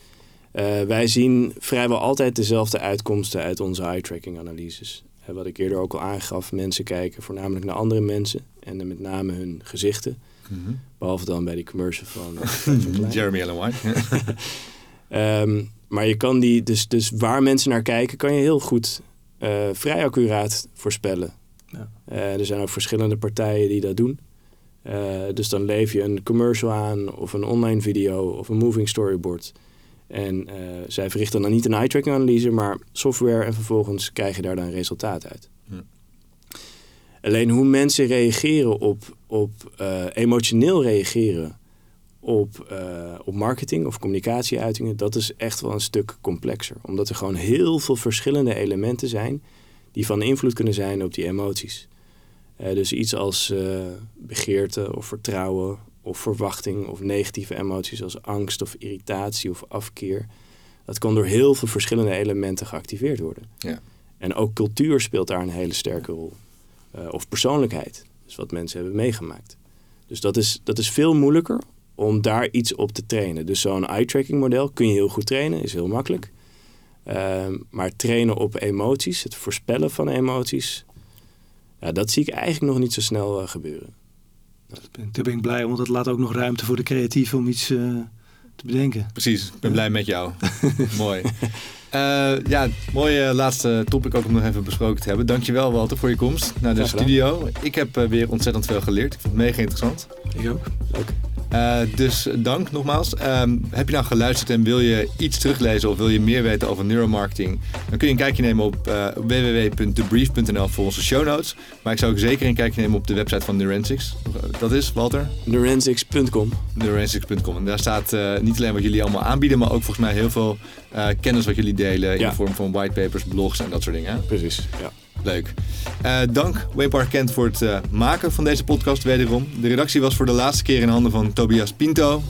Eh, wij zien vrijwel altijd dezelfde uitkomsten uit onze eye-tracking analyses. Eh, wat ik eerder ook al aangaf, mensen kijken voornamelijk naar andere mensen. En dan met name hun gezichten. Mhm. Behalve dan bij die commercial van. Jeremy Allen White. Ehm, maar je kan die, dus, dus waar mensen naar kijken, kan je heel goed eh, vrij accuraat voorspellen. Ja. Eh, er zijn ook verschillende partijen die dat doen. Eh, dus dan leef je een commercial aan, of een online video, of een moving storyboard. En zij verrichten dan niet een eye-tracking analyse, maar software en vervolgens krijg je daar dan resultaat uit. Ja. Alleen hoe mensen reageren op, op emotioneel reageren op, eh, op marketing of communicatieuitingen, dat is echt wel een stuk complexer. Omdat er gewoon heel veel verschillende elementen zijn die van invloed kunnen zijn op die emoties. Eh, dus iets als eh, begeerte of vertrouwen of verwachting of negatieve emoties als angst of irritatie of afkeer. Dat kan door heel veel verschillende elementen geactiveerd worden. Ja. En ook cultuur speelt daar een hele sterke rol. Of persoonlijkheid, dus wat mensen hebben meegemaakt. Dus dat is, dat is veel moeilijker om daar iets op te trainen. Dus zo'n eye-tracking model kun je heel goed trainen, is heel makkelijk. Ehm, maar trainen op emoties, het voorspellen van emoties, Ja, dat zie ik eigenlijk nog niet zo snel uh, gebeuren. Daar ben ik blij om, want dat laat ook nog ruimte voor de creatief om iets uh, te bedenken. Precies, ik ben blij met jou. Mooi. Uh, ja, mooie laatste topic ook om nog even besproken te hebben. Dankjewel Walter voor je komst naar de studio. Ik heb uh, weer ontzettend veel geleerd. Ik vond het mega interessant. Ik ook. Leuk. Uh, dus dank nogmaals. Um, heb je nou geluisterd en wil je iets teruglezen of wil je meer weten over neuromarketing? Dan kun je een kijkje nemen op uh, www.thebrief.nl voor onze show notes. Maar ik zou ook zeker een kijkje nemen op de website van Neurensics. Dat is, Walter? Neurensics.com. Neurensics.com. En daar staat uh, niet alleen wat jullie allemaal aanbieden, maar ook volgens mij heel veel kennis wat jullie delen in ja. de vorm van whitepapers, blogs en dat soort dingen. Precies, ja. Leuk. Uh, dank Wayne Park Kent voor het uh, maken van deze podcast wederom. De redactie was voor de laatste keer in handen van Tobias Pinto.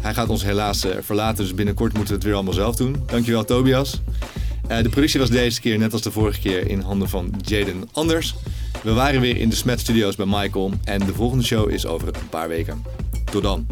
Hij gaat ons helaas uh, verlaten, dus binnenkort moeten we het weer allemaal zelf doen. Dankjewel Tobias. de productie was deze keer, net als de vorige keer, in handen van Jaden Anders. We waren weer in de Smet Studios bij Michael en de volgende show is over een paar weken. Tot dan.